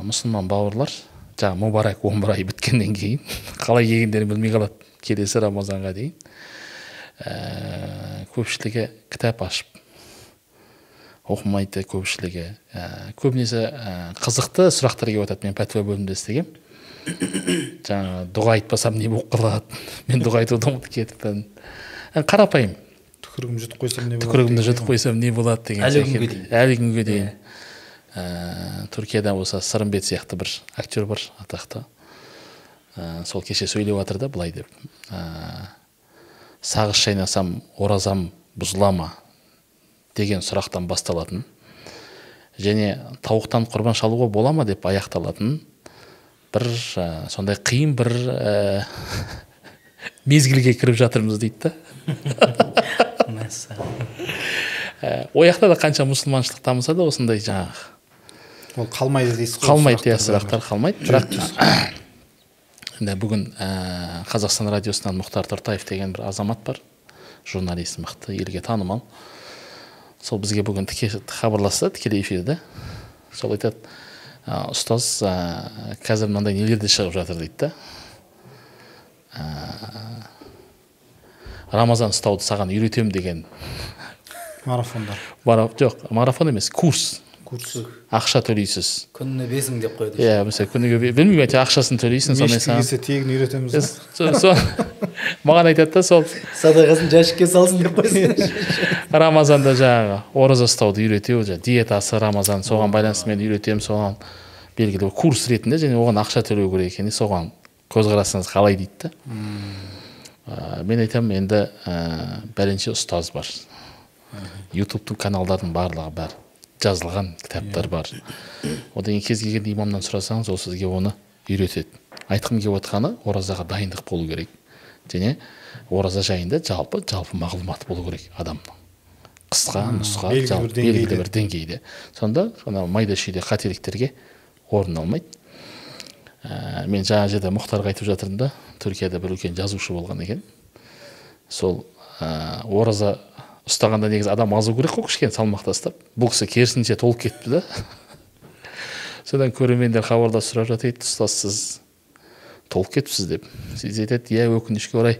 мұсылман бауырлар жаңағы мүбарак он бір ай біткеннен кейін қалай келгендерін білмей қалады. Келесі рамазанға дейін ә, көпшілігі кітап ашып оқымайды көпшілігі. Ә, көбінесе ә, қызықты сұрақтар келіп жатады мен пәтуа бөлімінде істегенмін жаңағы дұға айтпасам не болып қалады? Мен дұға айтуды ұмытып кетіппін ә, қарапайым. Түкірігім жұтып қойсам не болады? Түкірігімді жұтып қойсам не болады? деген Әлі күнге дейін. әлі күнге дейін. Ә, түркияда осы сырымбет сияқты бір актер бар атақты. Ә, сол кеше сөйлеп жатыр да былай деп. Ә, сағыз шайнасам оразам бұзыла ма? Деген сұрақтан басталатын. Және тауықтан құрбан шалуға бола ма деп аяқталатын. Бір ә, сондай қиын бір ә, мезгілге кіріп жатырмыз дейді да. Жақта да қанша мұсылманшылық дамыса да осындай жаңағы. Ол қалмайды дейсіз ғой қалмайды иә сұрақтар сұрақтар қалмайды. Бірақ енді бүгін ә, қазақстан радиосынан мұхтар тұртаев деген бір азамат бар. Журналист мықты елге танымал. Сол бізге бүгін тіке хабарласты тікелей эфирде. Сол айтады «Ә, ұстаз ә, қазір мынандай нелер де шығып жатыр дейді да. «Ә, рамазан ұстауды саған үйретемін деген. Марафондар. Мара- жоқ марафон емес курс. Курс ақша төлейсіз. Күніне бес мың деп қойды иә мысалы күніге білмеймін әйтеуір ақшасын төлейсің сонымен саған. келсе тегін үйретеміз да Со- со- маған айтады да сол садақасын жәшікке салсын деп қойсын. Рамазанда жаңағы ораза ұстауды үйрету жаңағы диетасы рамазан соған байланысты мен үйретемін соған белгілі бір курс ретінде және оған ақша төлеу керек екен соған көзқарасыңыз қалай дейді да. Ә, мен айтамын енді ә, бәленше ұстаз бар. Ютубтың каналдардың барлығы бар жазылған кітаптар бар. Одан кейін кез келген имамнан сұрасаңыз ол сізге оны үйретеді. Айтқым келіп отқаны оразаға дайындық болу керек. Және ораза жайында жалпы жалпы мағлұмат болу керек адамның. Қысқа нұсқа белгілі жалпы бір деңгейде. белгілі бір деңгейде. Сонда анау майда шүйде қателіктерге орын алмайды. Ә, мен жаңа жерде мұхтарға айтып жатырмын да түркияда бір үлкен жазушы болған екен. Сол ә, ораза ұстағанда негізі адам азу керек қой кішкене салмақ тастап бұл кісі керісінше толып кетті да. Содан көрермендер хабарласып сұрап жатыр еді ұстаз сіз толып кетіпсіз деп. Сөйтсе айтады иә өкінішке орай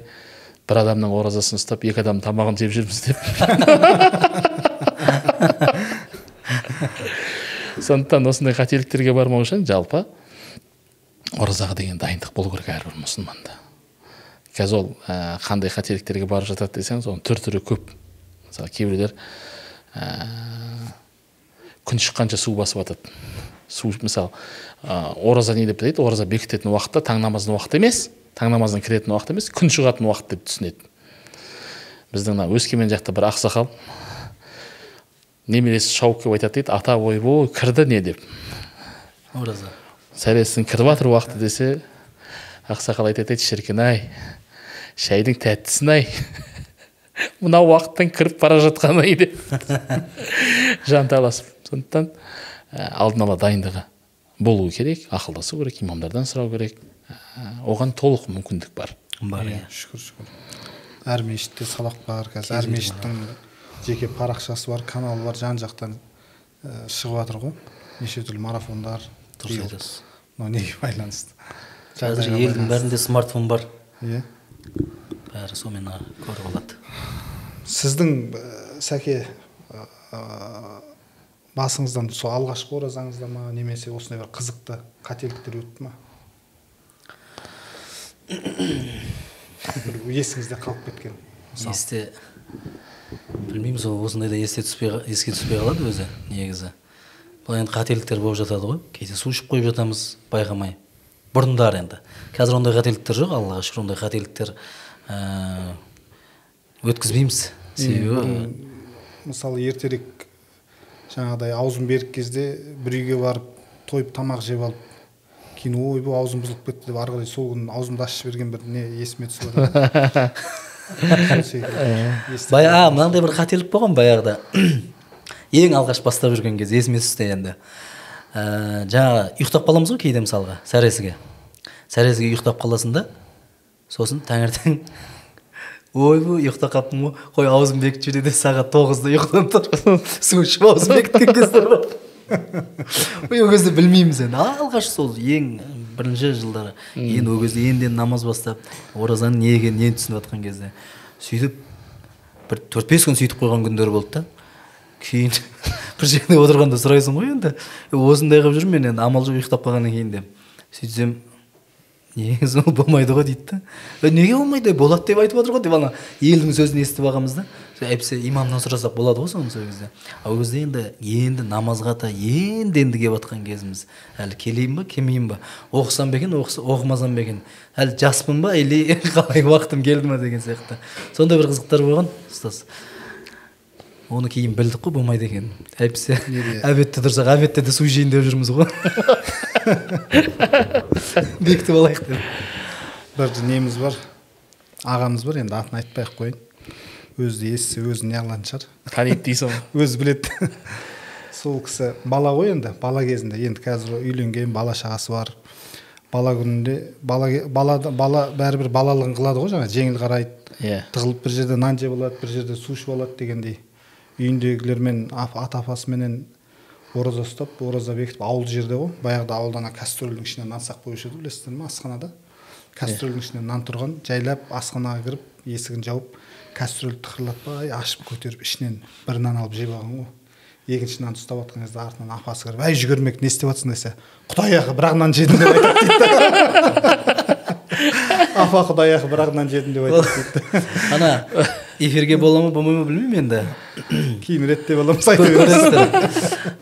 бір адамның оразасын ұстап екі адамның тамағын жеп жүрміз деп. Сондықтан осындай қателіктерге бармау үшін жалпы оразаға деген дайындық болу керек әрбір мұсылманда. Қазір ол ә, қандай қателіктерге барып жатады десеңіз оның түр түрі көп. Мысалы кейбіреулер ә, күн шыққанша су басып жатады су мысалы ә, ораза не деп айтады ораза бекітетін уақытта таң намазының уақыты емес таң намазына кіретін уақыт емес күн шығатын уақыт деп түсінеді біздің мына өскемен жақта бір ақсақал немересі шауып келіп айтады дейді ата ойбой кірді не деп ораза сәлесінің кіріп жатыр уақыты десе ақсақал айтады шіркін ай шайдың тәттісін ай мына уақыттан кіріп бара жатқан ай деп жанталасып. Сондықтан ә, алдын ала дайындығы болу керек ақылдасу керек имамдардан сұрау керек. Ә, оған толық мүмкіндік бар. Бар иә. шүкір шүкір. Әр мешітте сабақ бар қазір әр мешіттің жеке парақшасы бар каналы бар жан жақтан ә, шығып жатыр ғой. Неше түрлі марафондар дұрыс айтасыз. Мынау неге байланысты? Қазір елдің бәрінде смартфон бар. Иә. Бәрі сонымен көріп алады. Сіздің ә, сәке басыңыздан сол алғашқы оразаңызда ма немесе осындай бір қызықты қателіктер өтті ма? Есіңізде қалып кеткен есте білмеймін сол осындайда есте түспей еске түспей қалады өзі негізі. Бұл енді қателіктер болып жатады ғой. Кейде су ішіп қойып жатамыз байқамай. Бұрындары енді. Қазір ондай қателіктер жоқ аллаға шүкір ондай қателіктер өткізбейміз себебі. Мысалы ертерек жаңағыдай аузым берік кезде бір үйге барып тойып тамақ жеп алып кейін ойбай аузым бұзылып кетті деп ары қарай сол күні аузымды ашып жіберген бір не есіме түсіп жатыр. Есте- бая а мынандай бір қателік болған баяғыда. Ең алғаш бастап жүрген кезде есіме түсті енді. Ә, жаңағы ұйықтап қаламыз ғой кейде мысалға сәресіге. Сәресіге ұйықтап қаласың да сосын таңертең ойбай ұйықтап қалыппын ғой қой аузым бекітіп жібер де сағат тоғызда ұйқыдан тұрып су ішіп аузым бекіткен кездер бар ой ол кезде білмейміз енді. Алғаш сол ең бірінші жылдары енді ол кезде енді енді намаз бастап оразаның не екенін енді түсініп жатқан кезде сөйтіп бір төрт бес күн сөйтіп қойған күндер болды да. Кейін бір жерде отырғанда сұрайсың ғой енді. «Е, осындай қылып жүрмін мен енді амал жоқ ұйықтап қалғаннан кейін деп. Сөйтсем негізі ол болмайды ғой дейді да. «Е, неге болмайды? Болады деп айтып отыр ғой деп ана елдің сөзін естіп алғанбыз да. Әйтпесе имамнан сұрасақ болады ғой соны сол кезде ол кезде енді енді намазға да енді енді келіп жатқан кезіміз. Әлі келейін ба келмеймін ба? Оқысам ба екен оқымасам ба екен? Әлі жаспын ба? Или қалай уақытым келді ма деген сияқты. Сондай бір қызықтар болған ұстаз. Оны кейін білдік қой болмайды екенін әйтпесе обедте тұрсақ обедте де су ішейін деп жүрміз ғой. Бекітіп алайық деп. Бір неміз бар ағамыз бар енді атын айтпай ақ қояйын. Өзі де естісе өзі неғылатын шығар? Таниды дейсің ғой. Өзі біледі. Сол кісі бала ғой енді бала кезінде. Енді қазір үйленген бала шағасы бар. Бала күнінде бала бала бала бәрібір балалығын қылады ғой жаңа жеңіл қарайды. Иә. Тығылып бір жерде нан жеп алады бір жерде су ішіп алады дегендей. Үйіндегілермен ата апасыменен ораза ұстап ораза бекітіп ауыл жерде ғой. Баяғыда ауылда ана кастрөлдің ішіне нан сақ қоюшы еді білесіздер ма асханада. Кастрөлдің ішіне нан тұрған жайлап асханаға кіріп есігін жауып кастрөлді тықырлатпай ашып көтеріп ішінен бір нан алып жеп алған ғой. Екінші нанды ұстап жатқан кезде артынан апасы кіріп әй жүгірмек не істеп жатрсың десе құдай ақы бір ақ нан жедім деп айтады дейді апа құдай ақы бір ақ нан жедім деп айтады дейді ана эфирге бола ма болмай ма білмеймін енді кейін реттеп аламыз айта береміз көресіздер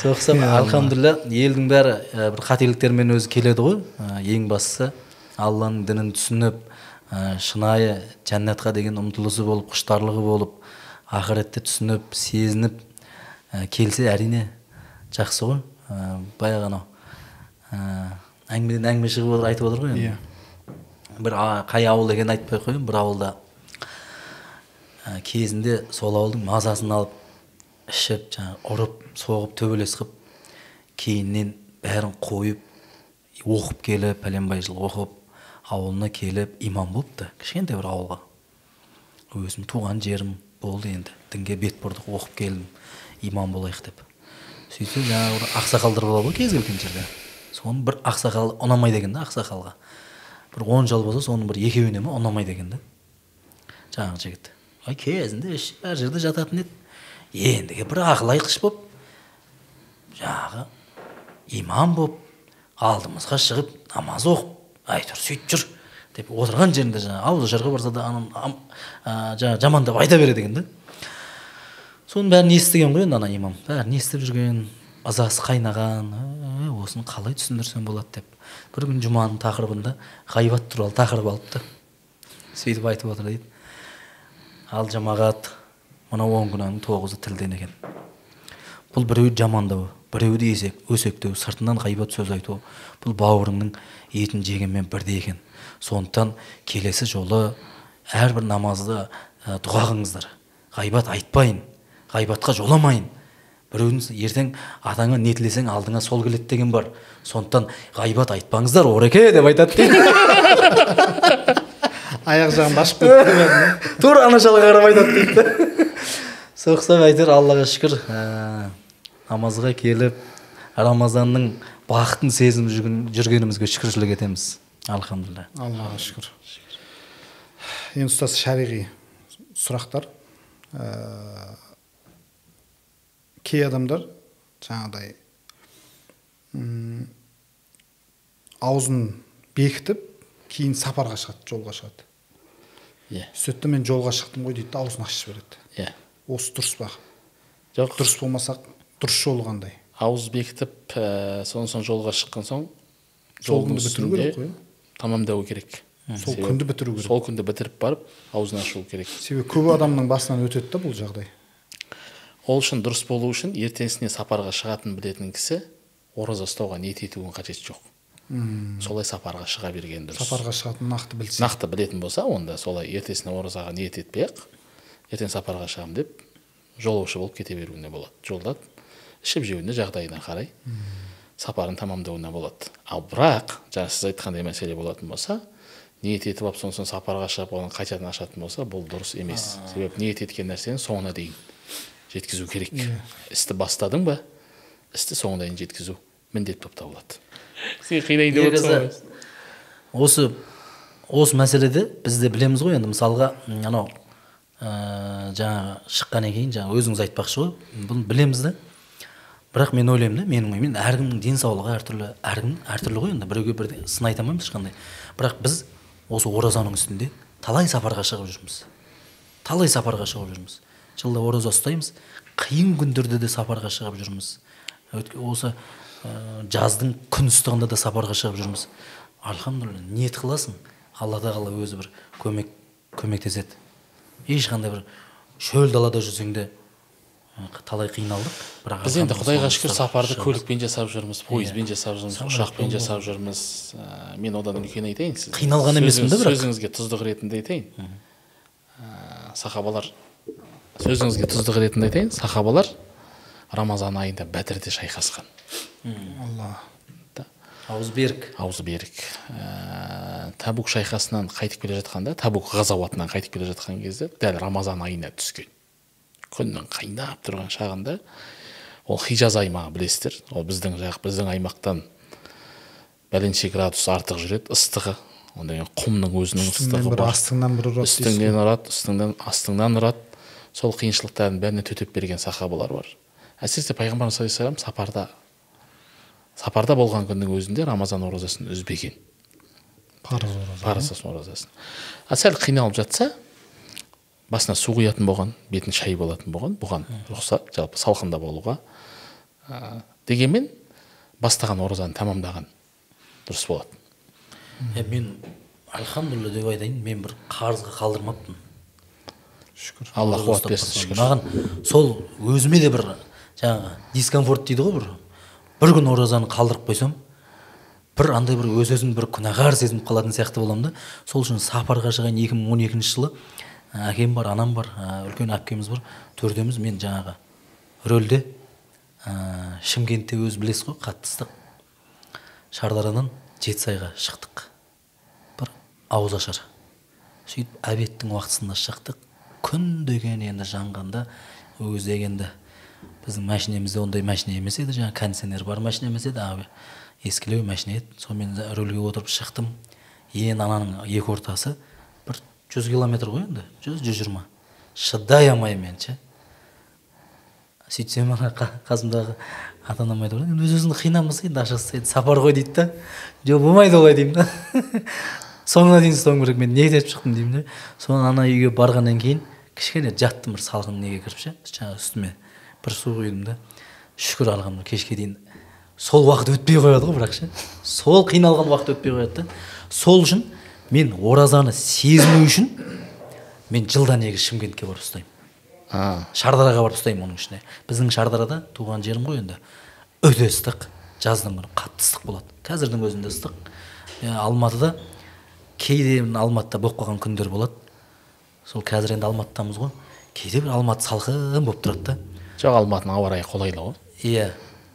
соқсам алхамдулилля елдің бәрі бір қателіктермен өзі келеді ғой. Ә, ең бастысы алланың дінін түсініп ә, шынайы жәннатқа деген ұмтылысы болып құштарлығы болып ақыретті түсініп сезініп ә, келсе әрине жақсы ғой. Баяғы анау. Әңгімеден әңгіме шығып отыр айтып отыр ғой енді. Иә. бір қай ауыл екенін айтпай ақ қояйын. Бір ауылда кезінде сол ауылдың мазасын алып ішіп жаңағы ұрып соғып төбелес қылып кейіннен бәрін қойып оқып келіп пәленбай жыл оқып ауылына келіп имам болыпты кішкентай бір ауылға. Өзім туған жерім болды енді. Дінге бет бұрдық оқып келдім имам болайық деп. Сөйтсе жаңағы бір ақсақалдар болады ғой кез келген жерде. Соның бір ақсақалы ұнамайды екен да ақсақалға. Бір он жыл болса соның бір екеуіне ма ұнамайды екен да. Жаңағы жігіт. Ай кезінде ішіп әр жерде жататын еді. Ендігі бір ақыл айтқыш боп жаңағы имам боп алдымызға шығып намаз оқып әйтеуір сөйтіп жүр деп отырған жерінде жаңағы ауыл жарға барса да ананы ам- а, жаңағы жамандап айта береді екен да. Соның бәрін естіген ғой енді ана имам? Бәрін естіп жүрген? Ызасы қайнаған «Ә, осыны қалай түсіндірсем болады? деп. Бір күн жұманың тақырыбында ғайбат туралы тақырып алыпты. Сөйтіп айтып отыр дейді. Ал жамағат мына он күнәнің тоғызы тілден екен. Бұл біреуді жамандау біреуді есек өсектеу сыртынан ғайбат сөз айту бұл бауырыңның етін жегенмен бірдей екен. Сондықтан келесі жолы әрбір намазды ә, дұға қылыңыздар ғайбат айтпайын ғайбатқа жоламайын. Біреудің ертең атаңа не тілесең алдыңа сол келеді деген бар. Сондықтан ғайбат айтпаңыздар ореке деп айтады. аяқ ашып кетті бәрін, тура ана жаққа қарап айтады дейді. Да соқсам әйтеуір аллаға шүкір ә, намазға келіп рамазанның бақытын сезініп жүрген- жүргенімізге шүкіршілік етеміз. Алхамдулилля. Аллаға шүкір. Енді ұстаз шариғи сұрақтар. Ә, кей адамдар жаңағыдай аузын бекітіп кейін сапарға шығады жолға шығады. Иә. Сөйтті мен жолға шықтым ғой дейді да аузын ашып жібереді. Иә. Осы дұрыс па? Жоқ. Дұрыс болмаса дұрыс жолы қандай? Ауыз бекітіп ә, содан соң жолға шыққан соң сол күнді бітіру керек қой тамамдау керек. Сол күнді бітіру керек. сол күнді бітіріп барып аузын ашу керек. Себебі көп адамның басынан өтеді да бұл жағдай. Ол үшін дұрыс болу үшін ертеңгісіне сапарға шығатынын білетін кісі ораза ұстауға ниет етудің қажеті жоқ. Солай сапарға шыға берген дұрыс. Сапарға шығатын нақты білсе нақты білетін болса онда солай ертесіне оразаға ниет етпей ақ ертең сапарға шығамын деп жолаушы болып кете беруіне болады. Жолда ішіп жеуіне жағдайына қарай сапарын тамамдауына болады. Ал бірақ жаңа сіз айтқандай мәселе болатын болса ниет етіп алып сосын сапарға шығып оны қайтадан ашатын болса бұл дұрыс емес. Себебі ниет еткен нәрсені соңына дейін жеткізу керек. Істі бастадың ба? Істі соңына дейін жеткізу міндет болып табылады сен қинайын деп осы осы мәселеде біз де білеміз ғой енді. Мысалға анау ә, жаңағы шыққаннан кейін жаңа өзіңіз айтпақшы ғой. Бұны білеміз да бірақ мен ойлаймын да менің ойыммен әркімнің денсаулығы әртүрлі әркім әртүрлі ғой енді. Біреуге бірдей сын айта алмаймыз ешқандай. Бірақ біз осы оразаның үстінде талай сапарға шығып жүрміз. Талай сапарға шығып жүрміз. Жылда ораза ұстаймыз қиын күндерде де сапарға шығып жүрміз. Осы жаздың күн ыстығында да сапарға шығып жүрміз. Альхамдулилля ниет қыласың? Алла тағала өзі бір көмек көмектеседі. Ешқандай бір шөл далада жүрсең де талай қиналдық. Бірақ біз енді құдайға шүкір сапарды көлікпен жасап жүрміз пойызбен Иә. жасап жүрміз ұшақпен жасап жүрміз. Ә, мен одан үлкен айтайын сіз Қиналған емеспін да бірақ. сөзіңізге тұздық ретінде айтайын. Ә, сахабалар сөзіңізге тұздық ретінде айтайын. Сахабалар рамазан айында бәдірде шайқасқан. Алла ауыз берік аузы берік ә, табук шайқасынан қайтып келе жатқанда табук ғазауатынан қайтып келе жатқан кезде дәл рамазан айына түскен. Күннің қайнап тұрған шағында ол хижаз аймағы білесіздер? Ол біздің жақ біздің аймақтан бәленше градус артық жүреді ыстығы. Одан кейін құмның өзінің ыстығы бір бар. астыңнан бір ұрады үстіңнен ұрады үстіңнен астыңнан ұрады. Сол қиыншылықтардың бәріне төтеп берген сахабалар бар. Әсіресе пайғамбарымыз саллаллаху алейхи вассалам сапарда сапарда болған күннің өзінде рамазан оразасын үзбеген. Парыз ораза парыз оразасын. А сәл қиналып жатса басына су құятын болған бетін шайып алатын болған бұған рұқсат жалпы салқында болуға ә, дегенмен бастаған оразаны тамамдаған дұрыс болады е, мен альхамдулилля деп айтайын мен бір қарызға қалдырмаппын. Шүкір. Алла қуат берсін шүкір. Маған сол өзіме де бір жаңағы дискомфорт дейді ғой бір. Бір күн оразаны қалдырып қойсам бір андай бір өз өзімді бір күнәһар сезініп қалатын сияқты боламын да. Сол үшін сапарға шығайын. 2012 жылы ә, әкем бар анам бар ә, үлкен әпкеміз бар. Төртеуміз мен жаңағы рөлде ә, шымкентте өзі білесіз ғой қатты ыстық. Шардарадан жетісайға шықтық. Бір ауызашар сөйтіп обедтің уақытысында шықтық. Күн деген енді жанғанда ол кезде енді біздің машинемізде ондай машина емес еді жаңағы кондиционер бар машина емес еді а ескілеу машина еді сонымен рөлге отырып шықтым енді ананың екі ортасы бір жүз километр ғой енді жүз жүз жиырма шыдай алмаймын мен ше сөйтсем ана қа- қасымдағы ата анам айтып отырады өз өзіңді қинамаса енді ашығысы енді сапар ғой дейді да жоқ болмайды олай деймін да соңына дейін ұстауым керек мен не етіп шықтым деймін да содан ана үйге барғаннан кейін кішкене жаттым бір салқын неге кіріп ше жаңағы үстіме бір су құйдым да. Шүкір алғанмын кешке дейін сол уақыт өтпей қояды ғой бірақ ше. Сол қиналған уақыт өтпей қояды да. Сол үшін мен оразаны сезіну үшін мен жылда негізі шымкентке барып ұстаймын. Шардараға барып ұстаймын оның ішіне. Біздің шардарада туған жерім ғой енді. Өте ыстық жаздың күні қатты ыстық болады. Қазірдің өзінде ыстық. Алматыда кейде алматыда болып қалған күндер болады. Сол қазір енді алматыдамыз ғой. Кейде бір алматы салқын болып тұрады да. Жоқ алматының ауа райы қолайлы ғой. Иә.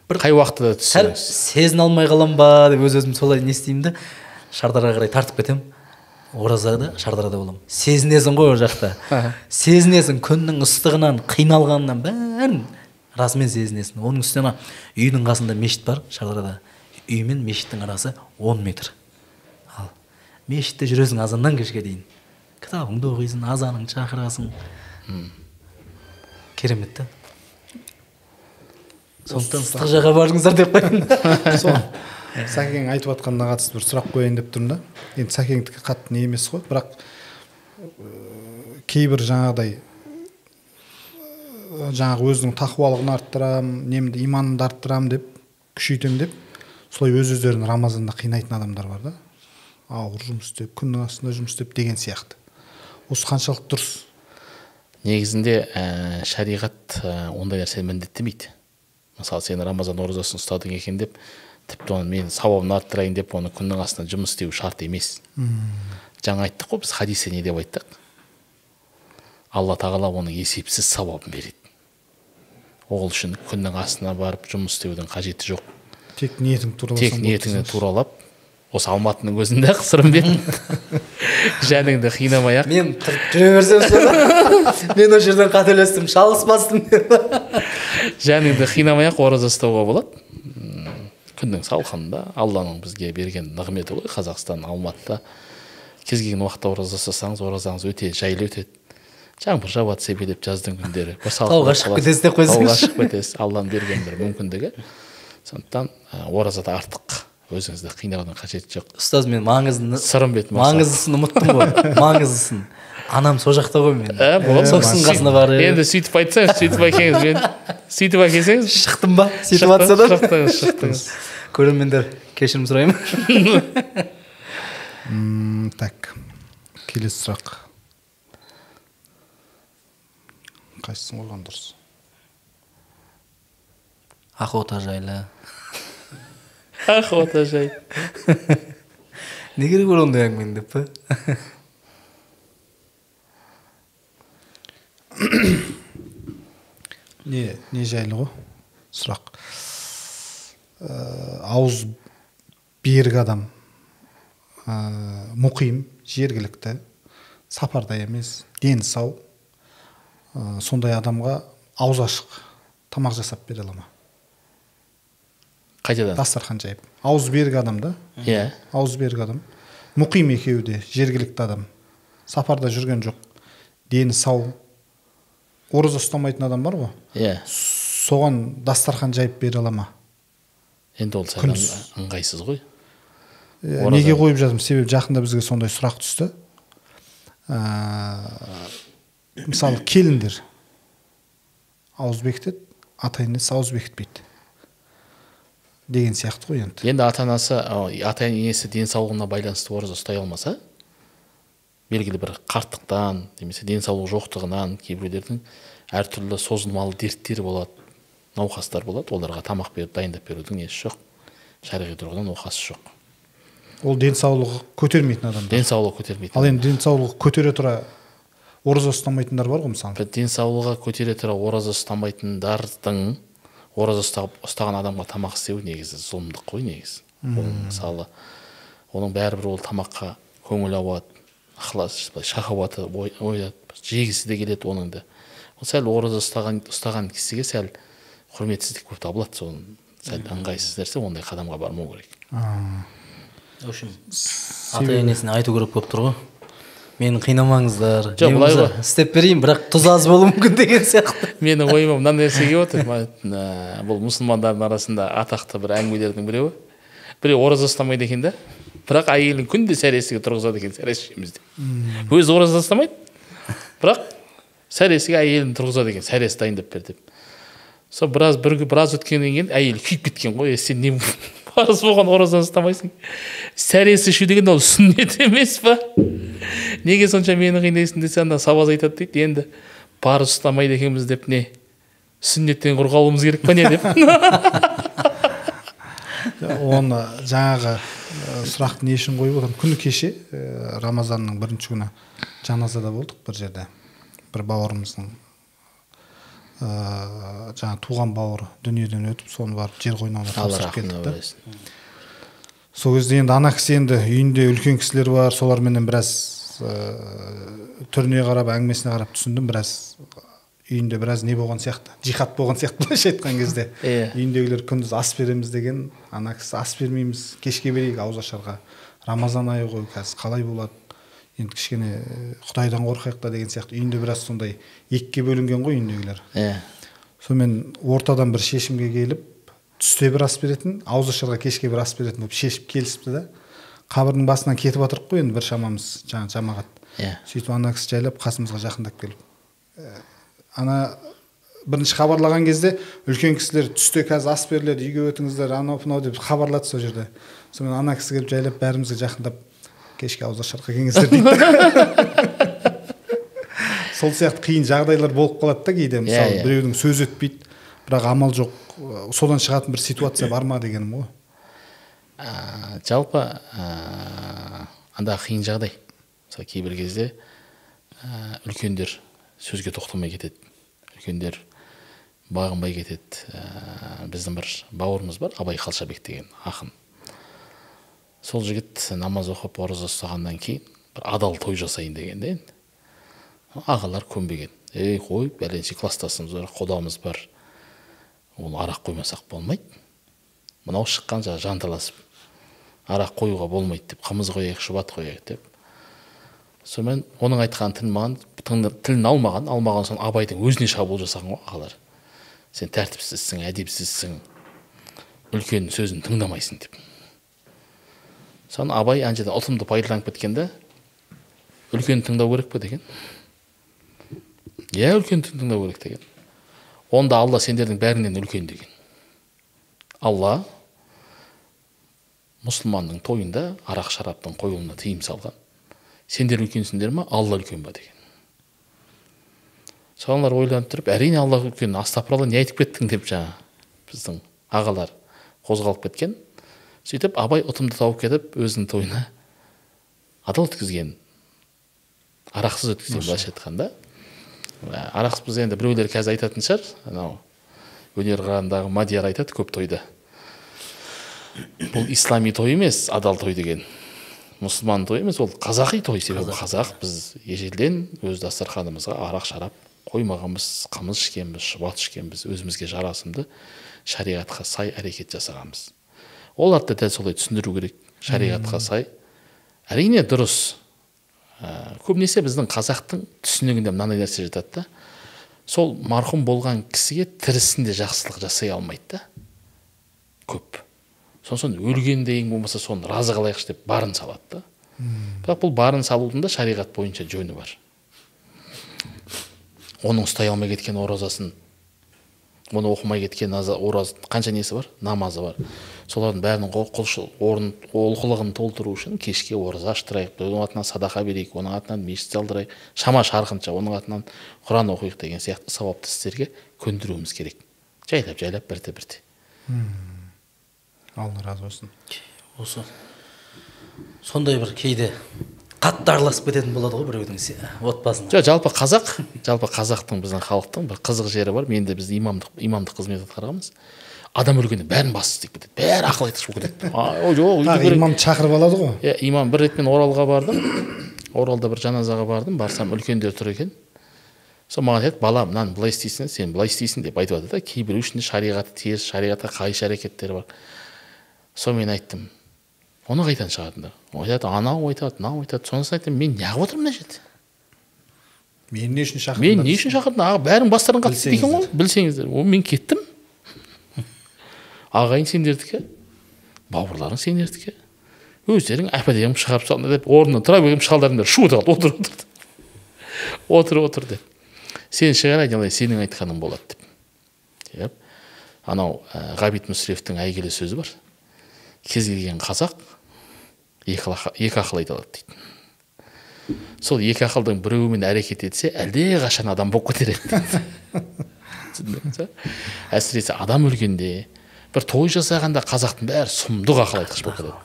Бір қай уақытта сәл сезіне алмай қалам ба деп өз өзім солай не істеймін да шардараға қарай тартып кетемін. Оразада шардарада боламын. Сезінесің ғой ол жақта. Сезінесің күннің ыстығынан қиналғанынан бәрін расымен сезінесің. Оның үстіне ана үйдің қасында мешіт бар шардарада. Үй мен мешіттің арасы 10 метр. Ал мешітте жүресің азаннан кешке дейін. Кітабыңды оқисың азаныңды шақырасың. Керемет та. Сондықтан ыстық жаққа барыңыздар деп қояйын сол. Сәкең айтып жатқанына қатысты бір сұрақ қояйын деп тұрмын да. Енді сәкеңдікі қатты не емес қой. Бірақ кейбір жаңағыдай жаңағы өзінің тақуалығын арттырам немді иманымды арттырам деп күшейтемін деп солай өз өздерін рамазанда қинайтын адамдар бар да. Ауыр жұмыс істеп күннің астында жұмыс істеп деген сияқты. Осы қаншалықты дұрыс? Негізінде ә, шариғат ә, ондай нәрсені міндеттемейді. Мысалы сен рамазан оразасын ұстадың екен деп тіпті оны мен сауабын арттырайын деп оны күннің астында жұмыс істеу шарт емес. Жаңа айттық қой біз хадисте не деп айттық? Алла тағала оның есепсіз сауабын береді. Ол үшін күннің астына барып жұмыс істеудің қажеті жоқ. Тек ниетің тураласаң тек ниетіңді туралап осы алматының өзінде ақ сырымбет жаныңды қинамай ақ. Мен тұрып жүре берсем мен ол жерден қателестім шалыс бастым деп жаныңды қинамай ақ ораза ұстауға болады. Күннің салқынында алланың бізге берген нығметі ғой. Қазақстан алматыда кез келген уақытта ораза ұстасаңыз оразаңыз өте жайлы өтеді. Жаңбыр жауады себелеп жаздың күндері. Бір Тауға шығып кетесіз деп қойсаңызшы. тауға шығып кетесіз алланың берген бір мүмкіндігі. Сондықтан оразада артық. Өзіңізді қинаудың қажеті жоқ. Ұстаз мен маңызын сырымбет маңыздысын ұмыттым ғой. Маңыздысын. Анам сол жақта ғой мен. Ә, болады сол кісінің қасына барып енді сөйтіп айтсаңыз сөйтіп әкеңіз мен сөйтіп әкелсеңіз. Шықтым ба? Сөйтіп жатса да? шықтыңыз шықтыңыз. Көрермендер кешірім сұраймын. Так келесі сұрақ. Қайсысын қойған дұрыс? Охота жайлы. Охота жай. Не керек бар ондай әңгімені деп па? не не жайлы ғой сұрақ. Ә, ауыз берік адам ә, мұқим жергілікті сапарда емес дені сау ә, сондай адамға ауыз ашық тамақ жасап бере ала ма? Қайтадан. Дастархан жайып. Ауыз берік адам да? Иә. Ауыз берік адам. Мұқим екеуі де жергілікті адам. Сапарда жүрген жоқ. Дені сау ораза ұстамайтын адам бар ғой. Иә. Соған дастархан жайып бере ала ма? Енді ол сәл ыңғайсыз ғой. Ораза. неге қойып жатырмын? Себебі жақында бізге сондай сұрақ түсті. Ә, мысалы келіндер. Ауыз бекітеді ата енесі ауыз бекітпейді деген сияқты ғой енді. Енді ата анасы ата енесі денсаулығына байланысты ораза ұстай алмаса белгілі бір қарттықтан немесе денсаулығы жоқтығынан кейбіреулердің әртүрлі созылмалы дерттері болады науқастар болады. Оларға тамақ беріп дайындап берудің несі жоқ. Шариғи тұрғыдан оқасы жоқ. Ол денсаулығы көтермейтін адамдар. Денсаулығы көтермейтін ал енді денсаулығы көтере тұра ораза ұстамайтындар бар ғой мысалы? Денсаулығы көтере тұра ораза ұстамайтындардың ораза ұстап ұстаған адамға тамақ істеу негізі зұлымдық қой негізі. Ол мысалы оның бәрібір ол тамаққа көңіл ауады. Ықылас былай шахауаты жегісі де келеді оның да. Ол сәл ораза ұстаған ұстаған кісіге сәл құрметсіздік болып табылады сол сәл ыңғайсыз нәрсе ондай қадамға бармау керек. В общем ата енесіне айту керек болып тұр ғой. Мені қинамаңыздар Жоқ, былай ғой. істеп берейін бірақ тұз аз болуы мүмкін деген сияқты. Менің ойыма мынандай нәрсе келіп отыр. Бұл мұсылмандардың арасында атақты бір әңгімелердің біреуі. Біреу ораза ұстамайды екен да. Бірақ әйелін күнде сәресіге тұрғызады екен сәрес ішеміз деп өзі ораза ұстамайды бірақ сәресіге әйелін тұрғызады екен сәрес дайындап бер деп. Сол біраз бір біраз өткеннен кейін әйелі күйіп кеткен ғой "Е, сен не парыз болған оразаны ұстамайсың сәрес ішу деген ол сүннет емес па? Неге сонша мені қинайсың десе анда сабаз айтады дейді енді парыз ұстамайды екенбіз деп не? Сүннеттен құр қалуымыз керек па не деп? Оны жаңағы сұрақты не үшін қойып отырмын? Күні кеше ә, рамазанның бірінші күні жаназада болдық бір жерде. Бір бауырымыздың ә, жаңағы туған бауыры дүниеден өтіп соны барып жер қойнауына тапсырып келдік сол кезде енді ана кісі енді үйінде үлкен кісілер бар соларменен біраз ә, түріне қарап әңгімесіне қарап түсіндім біраз үйінде біраз не болған сияқты жихад болған сияқты былайша айтқан кезде. Иә. үйіндегілер күндіз ас береміз деген ана кісі ас бермейміз кешке берейік ауызашарға рамазан айы ғой қазір қалай болады? Енді кішкене құдайдан қорқайық та деген сияқты. Үйінде біраз сондай екіге бөлінген ғой үйіндегілер. Иә сонымен ортадан бір шешімге келіп түсте бір ас беретін ауызашарға кешке бір ас беретін болып шешіп келісіпті да. Қабірдің басынан кетіп жатырық қой енді бір шамамыз жаңағы жамағат. Иә сөйтіп ана кісі жайлап қасымызға жақындап келіп «Ә, ана бірінші хабарлаған кезде үлкен кісілер түсте қазір ас беріледі үйге өтіңіздер анау мынау деп хабарлады сол жерде. Сонымен ана кісі келіп жайлап бәрімізге жақындап кешке ауызашарға келіңіздер дейді сол сияқты қиын жағдайлар болып қалады да кейде мысалы иә. біреудің сөзі өтпейді бірақ амал жоқ содан шығатын бір ситуация бар ма дегенім ғой. Ә, жалпы ә, анда қиын жағдай. Мысалы кейбір кезде ә, үлкендер сөзге тоқтамай кетеді. Үлкендер бағынбай кетеді. Ә, біздің бір бауырымыз бар абай қалшабек деген ақын. Сол жігіт намаз оқып ораза ұстағаннан кейін бір адал той жасайын деген енді. Ағалар көнбеген. Ей қой бәленше класстасымыз бар құдамыз бар. Ол арақ қоймасақ болмайды. Мынау шыққан жаңағы жанталасып арақ қоюға болмайды деп қымыз қояйық шұбат қояйық деп сонымен оның айтқан тілін маған тілін алмаған алмаған соң абайдың өзіне шабуыл жасаған ғой ағалар. Сен тәртіпсізсің әдепсізсің үлкеннің сөзін тыңдамайсың деп. Соны абай ана жерде ұтымды пайдаланып кеткен да үлкенді тыңдау керек па деген? Иә үлкенді тыңдау керек деген. Онда алла сендердің бәріңнен үлкен деген. Алла мұсылманның тойында арақ шараптың қойылуына тыйым салған. Сендер үлкенсіңдер ма? Алла үлкен ба деген. Соналар ойланып тұрып әрине алла үлкен астапыралла не айтып кеттің деп жаңа біздің ағалар қозғалып кеткен. Сөйтіп абай ұтымды тауып кетіп өзінің тойына адал өткізген арақсыз өткізген былайша айтқанда. Ә, арақсыз біз енді біреулер қазір айтатын шығар. Анау өнер қырағындағы мадияр айтады көп тойда. Бұл ислами той емес адал той деген. Мұсылман той емес ол қазақи той себебі қазақ. біз ежелден өз дастарханымызға арақ шарап қоймағанбыз қымыз ішкенбіз шұбат ішкенбіз өзімізге жарасымды шариғатқа сай әрекет жасағанбыз. Оларды да дәл солай түсіндіру керек шариғатқа сай. Әрине дұрыс. Ә, көбінесе біздің қазақтың түсінігінде мынандай нәрсе жатады да сол марқұм болған кісіге тірісінде жақсылық жасай алмайды да. Көп. Сосын өлгенде ең болмаса соны разы қылайықшы деп барын салады да. Бірақ бұл барын салудың да шариғат бойынша жөні бар. Оның ұстай алмай кеткен оразасын оны оқымай кеткен ораз қанша несі бар? Намазы бар. Солардың бәрінің құлшыл орын олқылығын толтыру үшін кешке ораза аштырайық оның атынан садақа берейік оның атынан мешіт салдырайық шама шарқынша оның атынан құран оқиық деген сияқты сауапты істерге көндіруіміз керек. Жайлап жайлап бірте бірте алла разы болсын. Осы сондай бір кейде қатты араласып кететін болады ғой біреудің отбасына. Жоқ жалпы қазақ жалпы қазақтың біздің халықтың бір қызық жері бар. Мен де біз имамдық имамдық қызмет атқарғанбыз адам өлгенде бәрін бас істеп кетеді бәрі ақыл айтқыш болып кетеді жоқ имамды шақырып алады ғой. Иә имам бір рет мен оралға бардым. Оралда бір жаназаға бардым. Барсам үлкендер тұр екен. Сол маған айтады бала мынаны былай істейсің сен былай істейсің деп айтып жатыр да кейбіреу ішінде шариғаты теріс шариғатқа қайшы әрекеттер бар. Сол мен айттым оны қайдан шығардыңдар? Айтады анау айтады мынау айтады. Сонысын айттым мен неғып отырмын мына жерде? Мені не үшін шақырдыңдар мен не үшін шақырдың аға бәрің бастарың қатысты екен ғой. Білсеңіздер. Ол мен кеттім. Ағайын сендердікі бауырларың сендердікі өздерің әп әдемі шығарып салыңдар деп орнынан тұра берген шалдарыңдар шу ете қалды отыр отыр. Отыр отыр деп. Сен шығар айналайын сенің айтқаның болады деп. Анау ә, ғабит мүсіревтің әйгілі сөзі бар. Кез келген қазақ екі, екі ақыл айта алады дейді. Сол екі ақылдың біреуімен әрекет етсе әлдеқашан адам болып кетер еді әсіресе адам өлгенде бір той жасағанда қазақтың бәрі сұмдық ақыл айтқыш болып кетеді.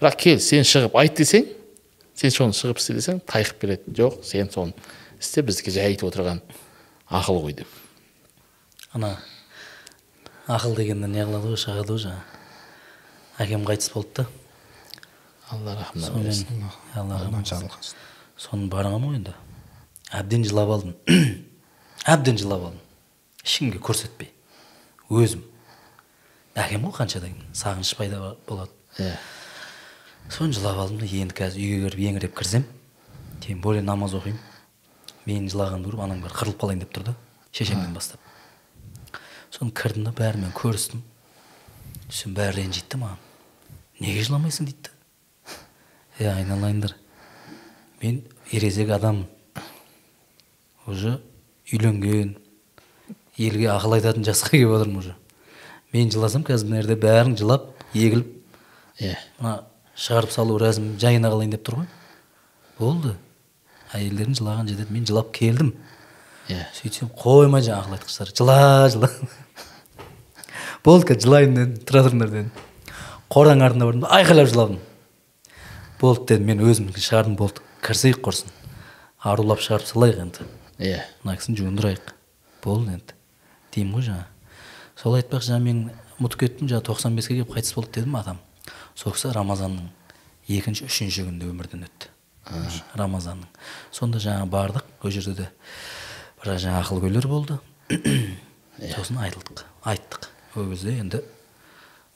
Бірақ кел сен шығып айт десең сен соны шығып істе десең тайқып береді. Жоқ сен соны істе біздікі жай айтып отырған ақыл ғой деп. Ана ақыл дегеннен не қылады ғой шығады ғой жаңағы әкем қайтыс болды да. Алла алланың жарылқасын соны барғанмын ғой енді? Әбден жылап алдым. Әбден жылап алдым. Ешкімге көрсетпей. Өзім. Әкем ғой қаншадан кейін. Сағыныш пайда болады. Иә. Соны жылап алдым да енді қазір үйге кіріп еңіреп кірсем тем более намаз оқимын. Мен жылағанды көріп ананың бәрі қырылып қалайын деп тұр да шешемнен бастап. Соны кірдім да бәрімен көрістім. Сөйтсем бәрі ренжиді да маған. Неге жыламайсың дейді да е айналайындар мен ересек адаммын уже үйленген елге ақыл айтатын жасқа келіп отырмын уже. Мен жыласам қазір мына жерде бәрің жылап егіліп иә мына шығарып салу рәсімі жайына қалайын деп тұр ғой. Болды. Әйелдерің жылаған жетеді мен жылап келдім. Иә сөйтсем қоймай жаңағы ақыл айтқыштар жыла жыла. Болды қазір жылайын дедім тұра тұрыңдар дедім. Қораның артына бардым. Да айқайлап жыладым. Болды дедім мен өзімдікін шығардым болды. Кірісейік құрсын арулап шығарып салайық енді. Иә. Мына кісіні жуындырайық. Болды енді. Деймін ғой жаңа. Сол айтпақшы жаңа мен ұмытып кеттім жаңа тоқсан беске келіп қайтыс болды дедім атам. Сол кісі рамазанның екінші үшінші күнінде өмірден өтті. Рамазанның. Сонда жаңа бардық ол жерде де біраз жаңа ақылгөйлер болды. Сосын айтылдық айттық. Ол кезде енді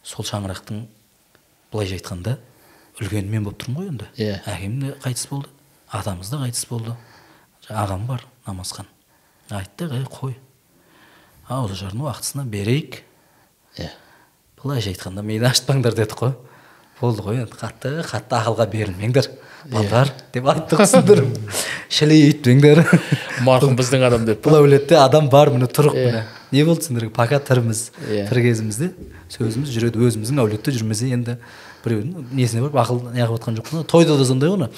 сол шаңырақтың былайша айтқанда үлкені мен болып тұрмын ғой енді. Иә. әкем де қайтыс болды атамыз да қайтыс болды. Ағам бар намазхан. Айттық ей қой ауызашардың уақытысына берейік иә. Былайша айтқанда мені ашытпаңдар дедік қой. Болды ғой енді қатты қатты ақылға берілмеңдер балдар деп айттық түсіндіріп шілей өйтпеңдер марқұм біздің адам деп бұл әулетте адам бар міне тұрық Иә. міне. Не болды сендерге пока тіріміз Иә. тірі кезімізде сөзіміз жүреді өзіміздің әулетте жүрмесе енді біреудің несіне барып ақыл неғып жатқан жоқпын тойда да сондай ғой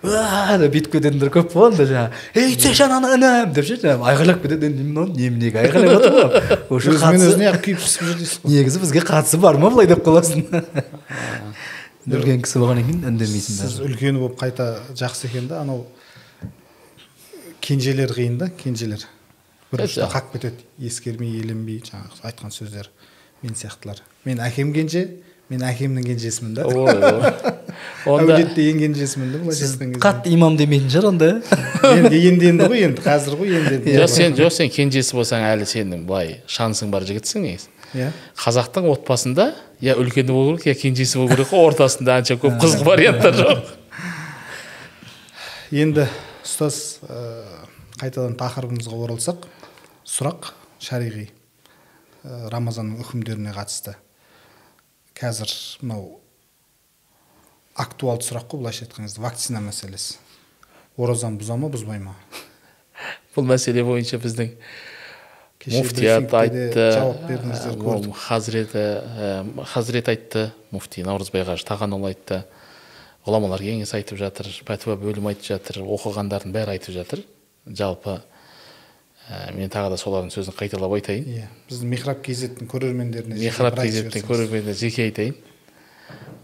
деп бүйтіп кететіндер көп қой анда жаңағы ей сешан ана інім деп ше жаңағы айқайлап кетеді енді мынау неменеге айқайлап жатыр ғой. Уже өзіне күйіп пісіп жүр дейсіз ғой. Негізі бізге қатысы бар ма былай деп қаласың? Үлкен кісі болғаннан кейін үндемейсің сіз үлкені болып қайта жақсы екен да анау кенжелер қиын да кенжелер. Ұшта қалып кетеді ескермей еленбей жаңағы айтқан сөздер. Мен сияқтылар. Мен әкем кенже мен әкемнің кенжесімін да. Ой ой. онда әулетте ең кенжесімін да былайша айтқан кезде. қатты имам демейтін шығар онда. Енді енді енді ғой енді қазір ғой енді енді. Жоқ сен жоқ сен кенжесі болсаң әлі сенің былай шансың бар жігітсің негізі. Иә. Қазақтың отбасында я үлкені болу керек я кенжесі болу керек қой ортасында анша көп қызық варианттар жоқ. Енді ұстаз ә, қайтадан тақырыбымызға оралсақ сұрақ шариғи. Ә, рамазанның үкімдеріне қатысты. Қазір мынау актуалды сұрақ қой былайша айтқан кезде вакцина мәселесі. Оразаны бұза ма бұзбай ма? Бұл мәселе бойынша біздің муфтият айтты. жауап бердіңіздер, көрдік. хазіреті хазірет айтты. Муфти наурызбай қажы тағанұлы айтты. Ғұламалар кеңесі айтып жатыр пәтуа бөлім айтып жатыр оқығандардың бәрі айтып жатыр. Жалпы ә, мен тағы да солардың сөзін қайталап айтайын. Иә біздің михраб кейзеттің көрермендеріне михраб жіберсеңіз. көрерменіне жеке айтайын.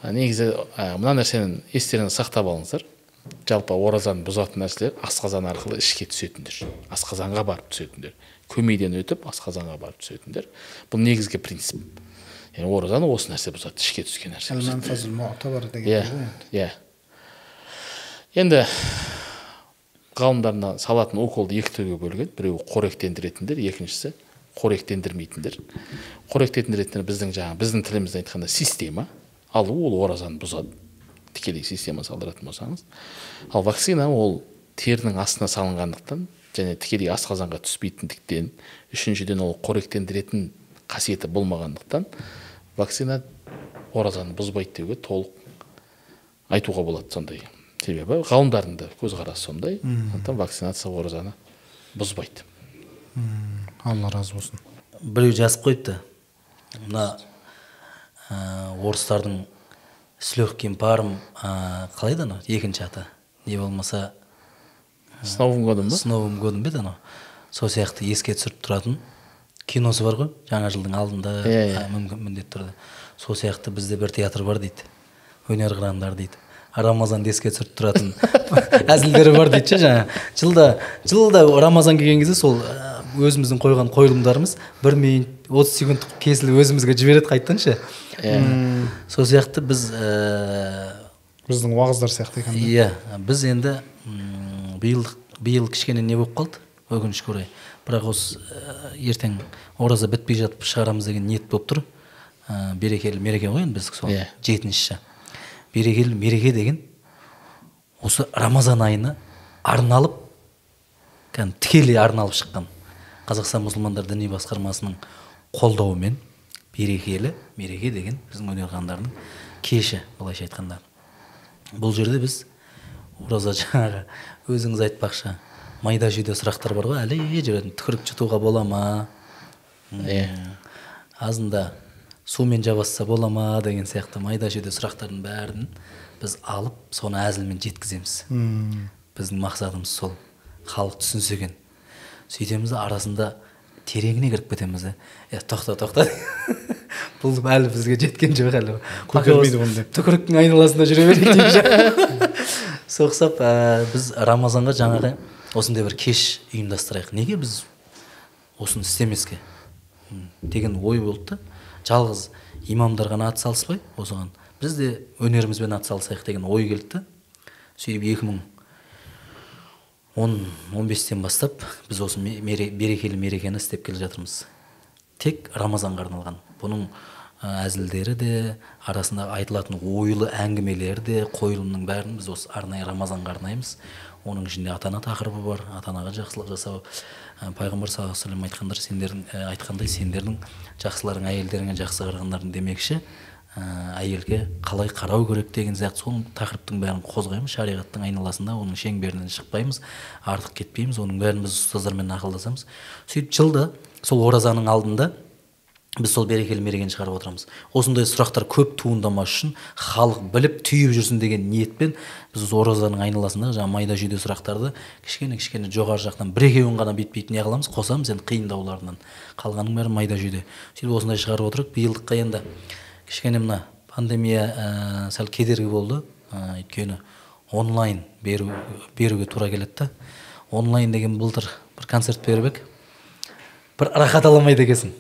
Ә, негізі ә, мына нәрсені естеріңізде сақтап алыңыздар. Жалпы оразаны бұзатын нәрселер асқазан арқылы ішке түсетіндер. Асқазанға барып түсетіндер. Көмейден өтіп асқазанға барып түсетіндер. Бұл негізгі принцип. Яғни оразаны осы нәрсе бұзады ішке түскен нәрсе иә иә. Енді ғалымдар салатын уколды екі түрге бөлген. Біреуі қоректендіретіндер екіншісі қоректендірмейтіндер. Қоректендіретіндер біздің жаңағы біздің тілімізде айтқанда система. Алу ол оразаны бұзады. Тікелей система салдыратын болсаңыз. Ал вакцина ол терінің астына салынғандықтан және тікелей асқазанға түспейтіндіктен үшіншіден ол қоректендіретін қасиеті болмағандықтан вакцина оразаны бұзбайды деуге толық айтуға болады сондай. Себебі ғалымдардың да көзқарасы сондай. Сондықтан вакцинация оразаны бұзбайды. Алла разы болсын. Біреу жазып қойыпты. Мына ә, орыстардың с легким паром ә, қалай еді анау? Екінші аты. Не болмаса с новым годом ба с новым годом ба еді анау? Сол сияқты еске түсіріп тұратын киносы бар ғой жаңа жылдың алдында Иә, иә. ә, мүмкін міндетті түрде. Сол сияқты бізде бір театр бар дейді. Өнер қырандар дейді. Рамазанды еске түсіріп тұратын әзілдері бар дейді ше жаңа. Жылда жылда рамазан келген кезде сол ә, өзіміздің қойған қойылымдарымыз бір минут отыз секунд кесіліп өзімізге жібереді қайтадан ше. Сол сияқты біз ә, біздің уағыздар сияқты екен иә біз енді биыл биыл кішкене не болып қалды? Өкінішке орай бірақ осы ә, ертең ораза бітпей жатып шығарамыз деген ниет болып тұр. Ә, берекелі мереке ғой енді біздікі сол Иә. жетіншісі берекелі мереке деген осы рамазан айына арналып кәдімгі тікелей арналып шыққан қазақстан мұсылмандар діни басқармасының қолдауымен берекелі мереке деген біздің өнер кеші былайша айтқанда. Бұл жерде біз ораза жаңағы өзіңіз айтпақшы майда жүйде сұрақтар бар ғой. Әлі жүретін түкірік жұтуға бола ма? Иә азында сумен жабасса бола ма? деген сияқты майда жүйде сұрақтардың бәрін біз алып соны әзілмен жеткіземіз. Біздің мақсатымыз сол. Халық түсінсе екен. Сөйтеміз да арасында тереңіне кіріп кетеміз да е тоқта тоқта. Бұл әлі бізге жеткен жоқ әлі. Көтермейді деп түкіріктің айналасында жүре берейік деймін соқсап ә, біз рамазанға жаңағы осындай бір кеш ұйымдастырайық. Неге біз осыны істемеске? Деген ой болды да. Жалғыз имамдар ғана атсалыспай осыған біз де өнерімізбен атсалысайық деген ой келді да сөйтіп екі мың он он бестен бастап біз осы берекелі мерекені істеп келе жатырмыз. Тек рамазанға арналған. Бұның әзілдері де арасында айтылатын ойлы әңгімелер де қойылымның бәрін біз осы арнайы рамазанға арнаймыз. Оның ішінде ата ана тақырыбы бар ата анаға жақсылық жасау. Ә, пайғамбар саллаллаху алейhi айтқандар сендердің ә, айтқандай сендердің жақсыларың әйелдеріңе жақсы қарағандарың демекші. Ә, әйелге қалай қарау керек деген сияқты сол тақырыптың бәрін қозғаймыз. Шариғаттың айналасында оның шеңберінен шықпаймыз артық кетпейміз оның бәрін біз ұстаздармен ақылдасамыз. Сөйтіп жылда сол оразаның алдында біз сол берекелі мерекені шығарып отырамыз. Осындай сұрақтар көп туындамас үшін халық біліп түйіп жүрсін деген ниетпен біз оразаның айналасында жаңағы майда жүйде сұрақтарды кішкене кішкене жоғары жақтан бір екеуін ғана бүйтіп не қыламыз? Қосамыз енді қиындауларынан. Қалғанының бәрі майда жүйде. Сөйтіп осындай шығарып отырдық биылдыққа енді кішкене мына пандемия ә, сәл кедергі болды. Ә, өйткені онлайн беру, беруге тура келеді онлайн деген былтыр бір концерт беріп едік. Бір рахат ала алмайды екенсің.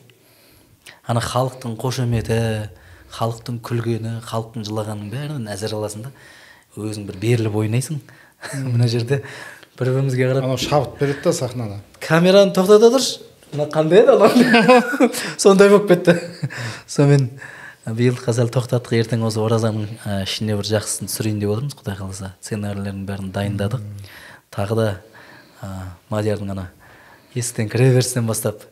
Ана халықтың қошеметі халықтың күлгені халықтың жылағанының бәрінен әсер аласың да. Өзің бір беріліп ойнайсың. Мына жерде бір бірімізге қарап анау шабыт береді да сахнада. Камераны тоқтата тұршы. Мына қандай еді анау? Сондай болып кетті. Сонымен биыл сәл тоқтаттық. Ертең осы оразаның ішіне бір жақсысын түсірейін деп отырмыз. Құдай қаласа сценарийлердің бәрін дайындадық. Тағы да мадиярдың ана есіктен кіре берістен бастап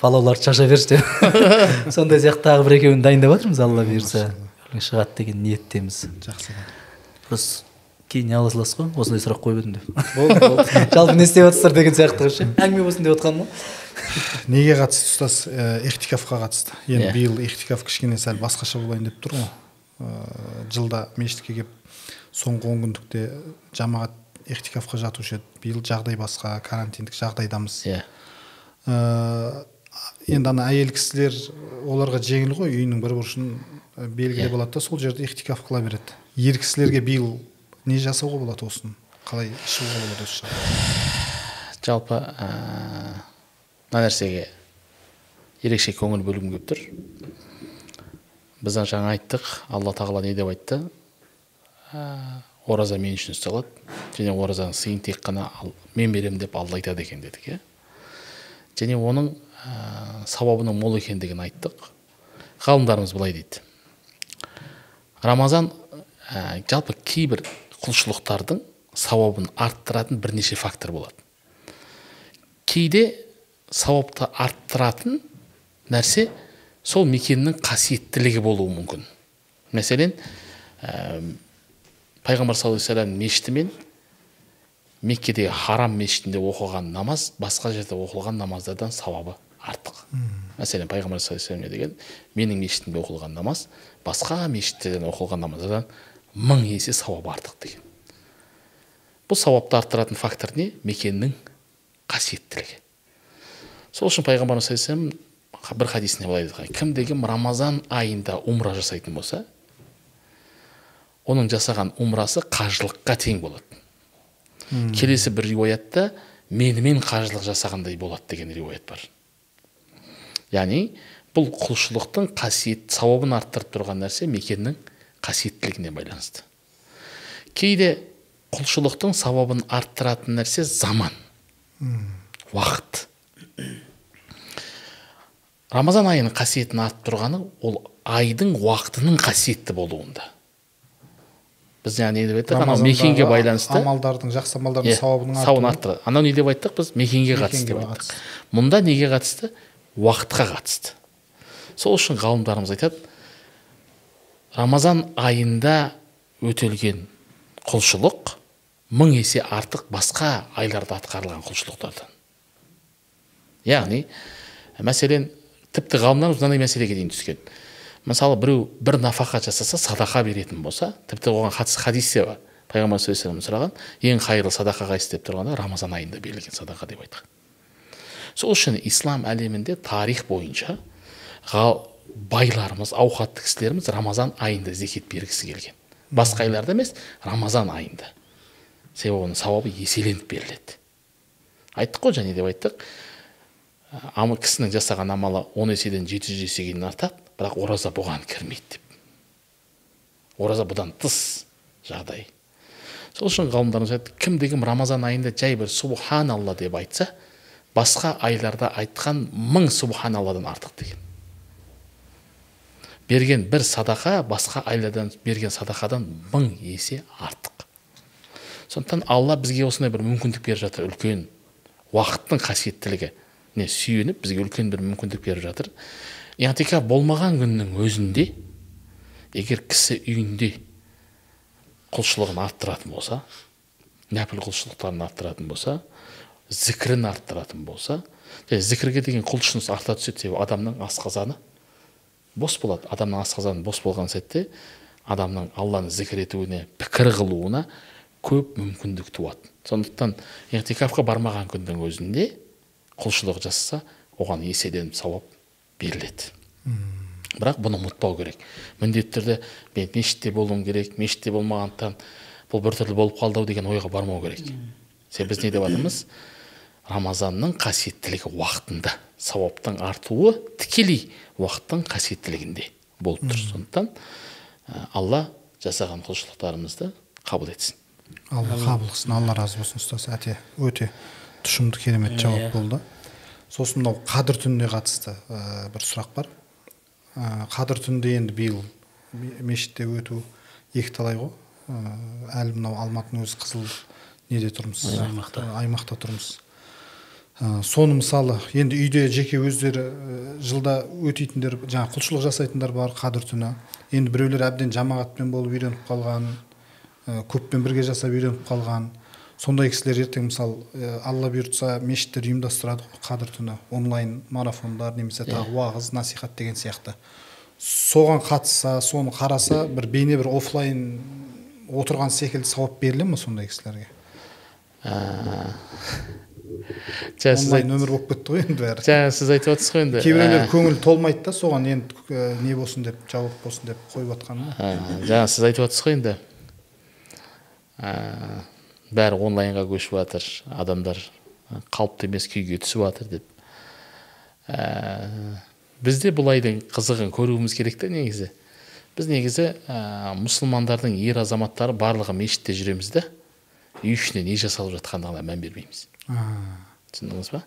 палауларды шаша берші деп. Сондай сияқты тағы бір екеуін дайындап жатырмыз алла бұйырса. шығады деген ниеттеміз. Жақсы. Просто кейін не аласыз ғой? Осындай сұрақ қойып едім деп. Болды болды. Жалпы не істеп жатырсыздар деген сияқты ғой ше әңгіме болсын деп отқаным ғой неге қатысты ұстаз? Ихтикафқа қатысты. Енді Иә. биыл ихтикаф кішкене сәл басқаша болайын деп тұр ғой. Ыыы жылда мешітке келіп соңғы он күндікте жамағат ихтикафқа жатушы еді. Биыл жағдай басқа карантиндік жағдайдамыз. Иә. Ыыы енді ана әйел кісілер оларға жеңіл ғой үйінің бір бұрышын белгілеп Иә. алады да. Сол жерде ихтикаф қыла береді. Ер кісілерге биыл не жасауға болады осыны? Қалай шығуға болады осы жалпы ә, мына нәрсеге ерекше көңіл бөлгім келіп тұр. Біз жаңа айттық алла тағала не деп айтты? Ә, ораза мен үшін ұсталады және оразаның сыйын тек қана ал- мен беремін деп алла айтады екен дедік иә? Және оның ә, сауабының мол екендігін айттық. Ғалымдарымыз былай дейді. Рамазан ә, жалпы кейбір құлшылықтардың сауабын арттыратын бірнеше фактор болады. Кейде сауапты арттыратын нәрсе сол мекеннің қасиеттілігі болуы мүмкін. Мәселен ә, пайғамбар саллаллаху алейхи вассалам мешіті мен меккедегі харам мешітінде оқылған намаз басқа жерде оқылған намаздардан сауабы артық. Мәселен пайғамбар саллаллаху алейхи деген менің мешітімде оқылған намаз басқа мешіттерден оқылған намаздардан мың есе сауабы артық деген. Бұл сауапты арттыратын фактор не? Мекеннің қасиеттілігі. Сол үшін пайғамбарымыз саллаллаху алейхи вассалам бір хадисінде былай айтқан. Кімде кім рамазан айында умра жасайтын болса оның жасаған умрасы қажылыққа тең болады келесі бір риуаятта менімен қажылық жасағандай болады деген риуаят бар. Яғни бұл құлшылықтың қасиет сауабын арттырып тұрған нәрсе мекеннің қасиеттілігіне байланысты. Кейде құлшылықтың сауабын арттыратын нәрсе заман. Уақыт. Рамазан айының қасиетін арттырғаны ол айдың уақытының қасиетті болуында. Біз жаңа не деп айттық? Анау мекенге байланысты амалдардың жақсы амалдардың Иә, сауабының артуы. арттырады анау не деп айттық біз? Мекенге қатысты деп айттық. мұнда неге қатысты? Уақытқа қатысты. Сол үшін ғалымдарымыз айтады рамазан айында өтелген құлшылық мың есе артық басқа айларда атқарылған құлшылықтардан. Яғни мәселен тіпті ғалымдарымыз мынандай мәселеге дейін түскен. Мысалы біреу бір нафақа жасаса садақа беретін болса тіпті оған қатысты хадис те бар. Пайғамбар саллаллаху сұраған ең қайырлы садақа қайсысы деп тұрғанда рамазан айында берілген садақа деп айтқан. Сол үшін ислам әлемінде тарих бойынша байларымыз ауқатты кісілеріміз рамазан айында зекет бергісі келген. Басқа айларда емес рамазан айында. Себебі оның сауабы еселеніп беріледі. Айттық қой және деп айттық. Ама кісінің жасаған амалы он еседен жеті жүз есеге дейін артады бірақ ораза бұған кірмейді деп. Ораза бұдан тыс жағдай. Сол үшін ғалымдарымыз кімде кім рамазан айында жай бір субханалла деп айтса басқа айларда айтқан мың субханалладан артық деген берген бір садақа басқа айлардан берген садақадан мың есе артық. Сондықтан алла бізге осындай бір мүмкіндік беріп жатыр үлкен уақыттың қасиеттілігі. Не сүйеніп бізге үлкен бір мүмкіндік беріп жатыр. Болмаған күннің өзінде егер кісі үйінде құлшылығын арттыратын болса нәпіл құлшылықтарын арттыратын болса зікірін арттыратын болса зікірге деген құлшыныс арта түседі себебі адамның асқазаны бос болады. Адамның асқазаны бос болған сәтте адамның алланы зікір етуіне пікір қылуына көп мүмкіндік туады. Сондықтан иғтикафқа бармаған күннің өзінде құлшылық жасаса оған еседен сауап беріледі. Бірақ бұны ұмытпау керек. Міндетті түрде мен мешітте болуым керек мешітте болмағандықтан бұл біртүрлі болып қалды ау деген ойға бармау керек. Себебі біз не деп жатырмыз? Рамазанның қасиеттілігі уақытында. Сауаптың артуы тікелей уақыттың қасиеттілігінде болып тұр. Сондықтан ә, алла жасаған құлшылықтарымызды қабыл етсін. Алла қабыл қылсын. Алла разы болсын ұстаз. Әте өте тұшымды керемет жауап Иә. болды. Сосын мынау қадір түніне қатысты ә, бір сұрақ бар. Ә, қадір түнінде енді биыл ме- мешітте өту екіталай ғой. Ә, әлі мынау алматының өзі қызыл неде тұрмыз? Аймақта. Аймақта тұрмыз. Соны мысалы енді үйде жеке өздері ә, жылда өтейтіндер жаңағы құлшылық жасайтындар бар қадір түні. Енді біреулер әбден жамағатпен болып үйреніп қалған ә, көппен бірге жасап үйреніп қалған. Сондай кісілер ертең мысалы ә, алла бұйыртса мешіттер ұйымдастырады ғой қадір түні онлайн марафондар немесе тағы уағыз насихат деген сияқты. Соған қатысса соны қараса бір бейне бір оффлайн отырған секілді сауап беріле ма сондай кісілерге? Жаңа сіз, онлайн нөмір болып кетті ғой енді бәрі. жаңа сіз айтып отырсыз ғой енді. Кейбіреулер ә, көңіл толмайды да соған енді ә, не болсын деп жауап болсын деп қойып жатқан ғой. Ә, жаңа сіз айтып отырсыз ғой енді. Бәрі онлайнға көшіп жатыр адамдар қалыпты емес күйге түсіп жатыр деп. Ә, бізде бұл айдың қызығын көруіміз керек та негізі. Біз негізі ә, мұсылмандардың ер азаматтары барлығы мешітте жүреміз да үй ішінде не жасалып жатқандығына мән бермейміз. Түсіндіңіз ба?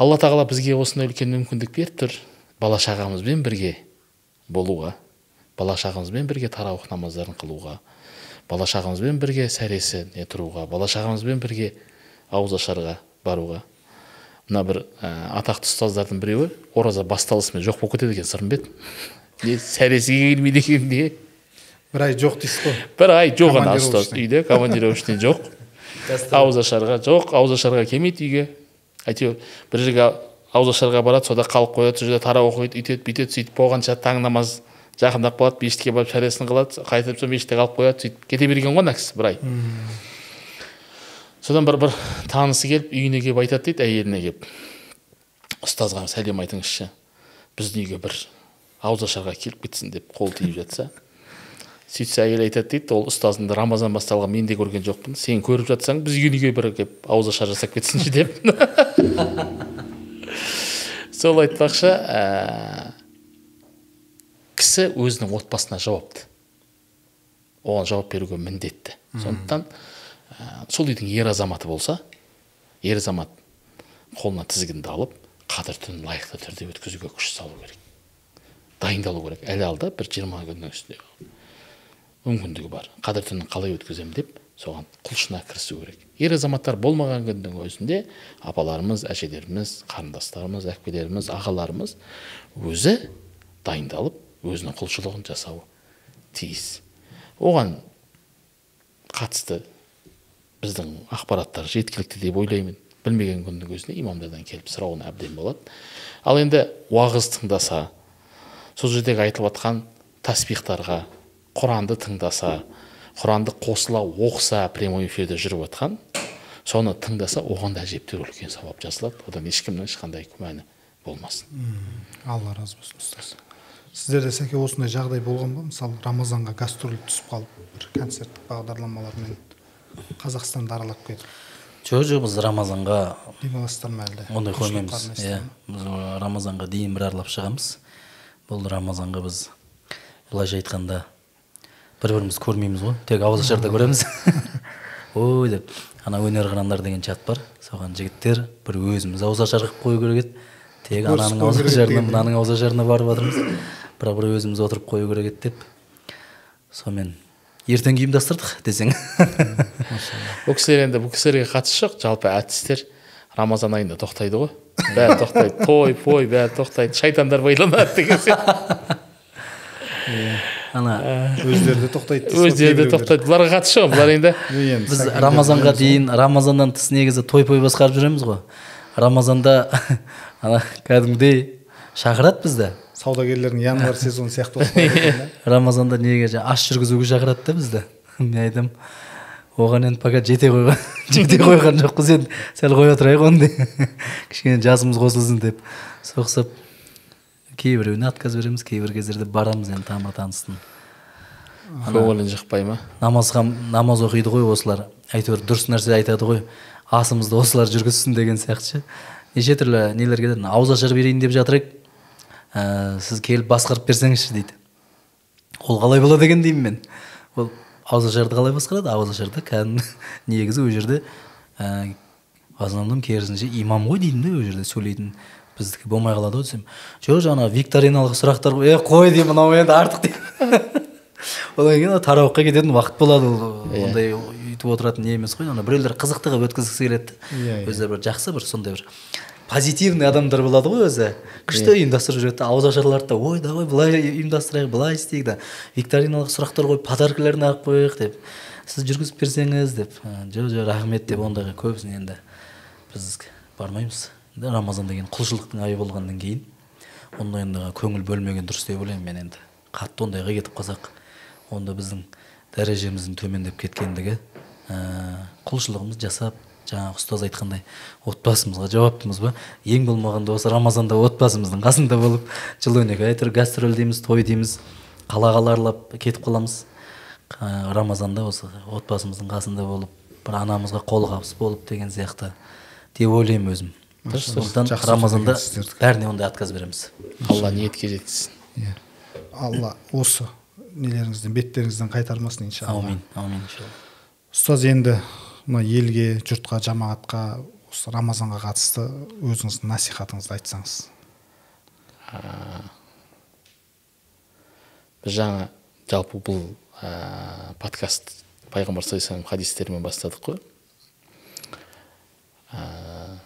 Алла тағала бізге осындай үлкен мүмкіндік беріп тұр. Бала шағамызбен бірге болуға бала шағамызбен бірге тарауых намаздарын қылуға бала шағамызбен бірге сәресі тұруға бала шағамызбен бірге ауызашарға баруға. Мына бір ә, атақты ұстаздардың біреуі ораза басталысымен жоқ болып кетеді екен сырымбет не сәресіге келмейді екен не? Бір ай жоқ дейсіз ғой. Бір ай жоқ ана ұстаз үйде командировочный жоқ. Ауызашарға жоқ ауызашарға келмейді үйге. Әйтеуір бір жерге ауызашарға барады сода қалып қояды сол жерде тарау оқиды үйтеді бүйтеді сөйтіп болғанша таң намаз жақындап қалады мешітке барып шәресін қылады қайтып сол мешітте қалып қояды сөйтіп кете берген ғой ана кісі бір ай. Содан бір бір танысы келіп үйіне келіп айтады дейді әйеліне келіп. Ұстазға сәлем айтыңызшы біздің үйге бір ауызашарға келіп кетсін деп қол тиіп жатса. Сөйтсе әйел айтады дейді ол ұстазыңды рамазан басталған мен де көрген жоқпын. Сен көріп жатсаң біз үйге бір келіп ауызашар жасап кетсінші деп сол айтпақшы ә, кісі өзінің отбасына жауапты. Оған жауап беруге міндетті. Сондықтан ә, сол үйдің ер азаматы болса ер азамат қолына тізгінді алып қадір түнін лайықты түрде өткізуге күш салу керек дайындалу керек. Әлі алда бір жиырма күннің үстінде мүмкіндігі бар. Қадір түнін қалай өткіземін деп соған құлшына кірісу керек. Ер азаматтар болмаған күннің өзінде апаларымыз әжелеріміз қарындастарымыз әпкелеріміз ағаларымыз өзі дайындалып өзінің құлшылығын жасауы тиіс. Оған қатысты біздің ақпараттар жеткілікті деп ойлаймын. Білмеген күннің өзінде имамдардан келіп сұрауына әбден болады. Ал енді уағыз тыңдаса сол жердегі айтылып жатқан тәсбихтарға құранды тыңдаса құранды қосыла оқыса прямой эфирде жүріп жатқан соны тыңдаса оған да әжептәуір үлкен сауап жазылады. Одан ешкімнің ешқандай күмәні болмасын. Алла разы болсын ұстаз. Сіздерде сәке осындай жағдай болған ба? Мысалы рамазанға гастроль түсіп қалып бір концерттік бағдарламалармен қазақстанды аралап кетіп? Жоқ жоқ біз рамазанға демаласыздар ма әлде? Ондай қоймаймыз. иә біз рамазанға дейін бір аралап шығамыз. Бұл рамазанға біз былайша айтқанда бір бірімізді көрмейміз ғой. Тек ауызашарда көреміз. Ой деп. Ана өнер қырандар деген чат бар. Соған жігіттер бір өзіміз ауызашар қылып қою керек еді. Тек ананың ауызашарына мынаның ауызашарына барып жатырмыз бірақ бір өзіміз отырып қою керек еді деп. Сонымен ертеңге ұйымдастырдық десең. Бұл кісілер енді бұл кісілерге қатысы жоқ. Жалпы әртістер рамазан айында тоқтайды ғой. Бәрі тоқтайды. Той пой бәрі тоқтайды. Шайтандар байланады деген сияқты. Ана өздері де тоқтайды өздері де тоқтайды. Бұларға қатысы жоқ бұлар енді. Біз рамазанға дейін рамазаннан тыс негізі той пой басқарып жүреміз ғой. Рамазанда ана кәдімгідей шақырады бізді. Саудагерлердің январь сезоны сияқты рамазанда неге жаңа ас жүргізуге шақырады да бізді. Мен айтамын оған енді пока жете қойған жете қойған жоқпыз енді. Сәл қоя тұрайық оны кішкене жасымыз қосылсын деп соқсап кейбіреуіне отказ береміз кейбір кездерде барамыз енді тамыр таныстың. Көңілің жықпай ма? намазға намаз оқиды ғой осылар. Әйтеуір дұрыс нәрсе айтады ғой. Асымызды осылар жүргізсін деген сияқты ше. Неше түрлі нелер келеді ауыз ашар берейін деп жатыр едік ә, сіз келіп басқарып берсеңізші дейді. Ол қалай болады екен деймін мен. Ол ауыз ашарды қалай басқарады? Ауыз ашарды кәдімгі негізі ол жерде ә, в основном керісінше имам ғой деймін да ол жерде сөйлейтін. Біздікі болмай қалады ғой десем. Жоқ жаңа викториналық сұрақтар е қой деймін мынау енді артық деймін одан кейін тарауыққа кететін уақыт болады ол ондай өйтіп отыратын не емес қой. Ана біреулер қызықты қылып өткізгісі келеді Иә, иә. өздері бір жақсы бір сондай бір позитивный адамдар болады ғой өзі. Күшті ұйымдастырып жүреді да. Ауызашарларды да ой давай былай ұйымдастырайық былай істейік да викториналық сұрақтар қойып подаркілерін алып қояйық деп сіз жүргізіп берсеңіз деп. «А, жоқ жоқ рахмет деп ондайға көбісін енді біз бармаймыз. Рамазан деген құлшылықтың айы болғаннан кейін ондайға көңіл бөлмеген дұрыс деп ойлаймын мен енді. Қатты ондайға кетіп қалсақ онда біздің дәрежеміздің төмендеп кеткендігі ә, құлшылығымыз жасап жаңағы ұстаз айтқандай отбасымызға жауаптымыз ба? Ең болмағанда осы рамазанда отбасымыздың қасында болып жыл он екі ай әйтеуір гастроль дейміз той дейміз қала қала аралап кетіп қаламыз. Ә, рамазанда осы отбасымыздың қасында болып бір анамызға қолғабыс болып деген сияқты деп ойлаймын өзім. Сондықтан рамазанда бәріне ондай отказ береміз алла ниетке жеткізсін иә алла осы нелеріңізден беттеріңізден қайтармасын иншалла аумин аумин иншалла ұстаз енді мына елге жұртқа жамағатқа осы рамазанға қатысты өзіңіздің насихатыңызды айтсаңыз біз жаңа жалпы бұл ә, подкаст пайғамбар саллаллаху алейхи хадистерімен бастадық қой Ә,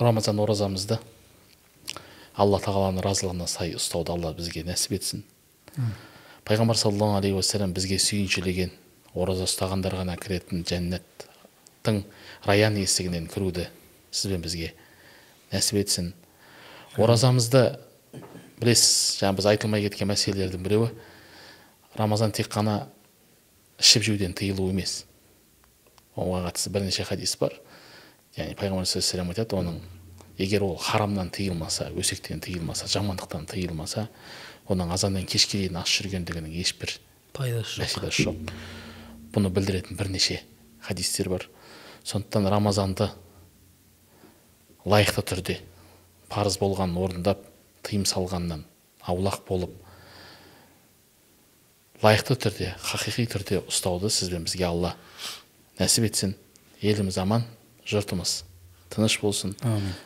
рамазан оразамызды алла тағаланың разылығына сай ұстауды алла бізге нәсіп етсін пайғамбар саллаллаху алейхи уассалам бізге сүйіншілеген ораза ұстағандар ғана кіретін жәннаттың раян есігінен кіруді сіз бен бізге нәсіп етсін оразамызды білесіз жаңа біз айтылмай кеткен мәселелердің біреуі рамазан тек қана ішіп жеуден тыйылу емес оған қатысты бірнеше хадис бар яғни пайғамбар саллаллаху айтады оның егер ол харамнан тыйылмаса өсектен тыйылмаса жамандықтан тыйылмаса оның азаннан кешке дейін аш жүргендігінің ешбір пайдасы жоқ. мәселесі жоқ. Бұны білдіретін бірнеше хадистер бар. Сондықтан рамазанды лайықты түрде парыз болғанын орындап тыйым салғаннан аулақ болып лайықты түрде хақиқи түрде ұстауды сіз бен бізге алла нәсіп етсін. Еліміз аман. Жұртымыз. Тыныш болсын.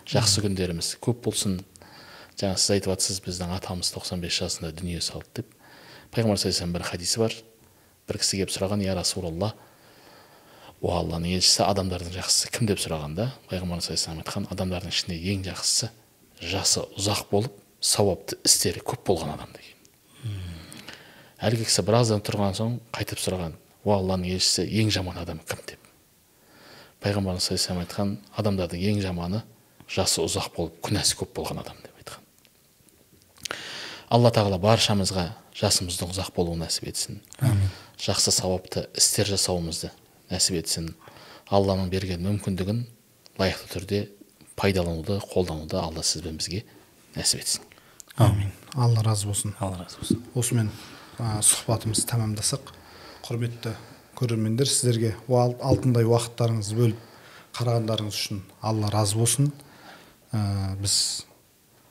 Жақсы күндеріміз. Көп болсын. Жаңа сіз айтып жатсыз біздің атамыз 95 жасында дүние салды деп. Пайғамбар саллаллаху бір хадисі бар. Бір кісі келіп сұраған я расулалла о алланың елшісі адамдардың жақсысы. Кім деп сұрағанда пайғамбар саллаллаху айтқан адамдардың ішінде ең жақсысы жасы ұзақ болып сауапты істері көп болған адам деген. Әлгі кісі біраздан тұрған соң қайтып сұраған о алланың елшісі ең жаман адам кім? деп. Пайғамбарымыз саллаллаху айтқан адамдардың ең жаманы жасы ұзақ болып күнәсі көп болған адам деп айтқан. Алла тағала баршамызға жасымыздың ұзақ болуын нәсіп етсін. Жақсы сауапты істер жасауымызды нәсіп етсін. Алланың берген мүмкіндігін лайықты түрде пайдалануды қолдануды алла сіз бен бізге нәсіп етсін. Әмин алла разы болсын. Алла разы болсын. Осымен ә, сұхбатымызды тәмамдасақ құрметті көрермендер сіздерге алтындай уақыттарыңызды бөліп қарағандарыңыз үшін алла разы болсын. Ә, біз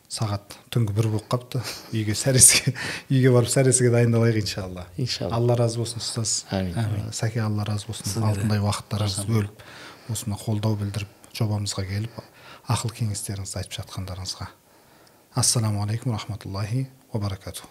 сағат түнгі бір болып қалыпты. Үйге сәресіге үйге барып сәресіге дайындалайық иншалла. Иншалла. алла разы болсын ұстаз. Әмин. Сәке алла разы болсын. Алтындай уақыттарыңызды бөліп осыны қолдау білдіріп жобамызға келіп ақыл кеңестеріңізді айтып жатқандарыңызға. Ассаламу алейкум рахматуллахи уа баракатух.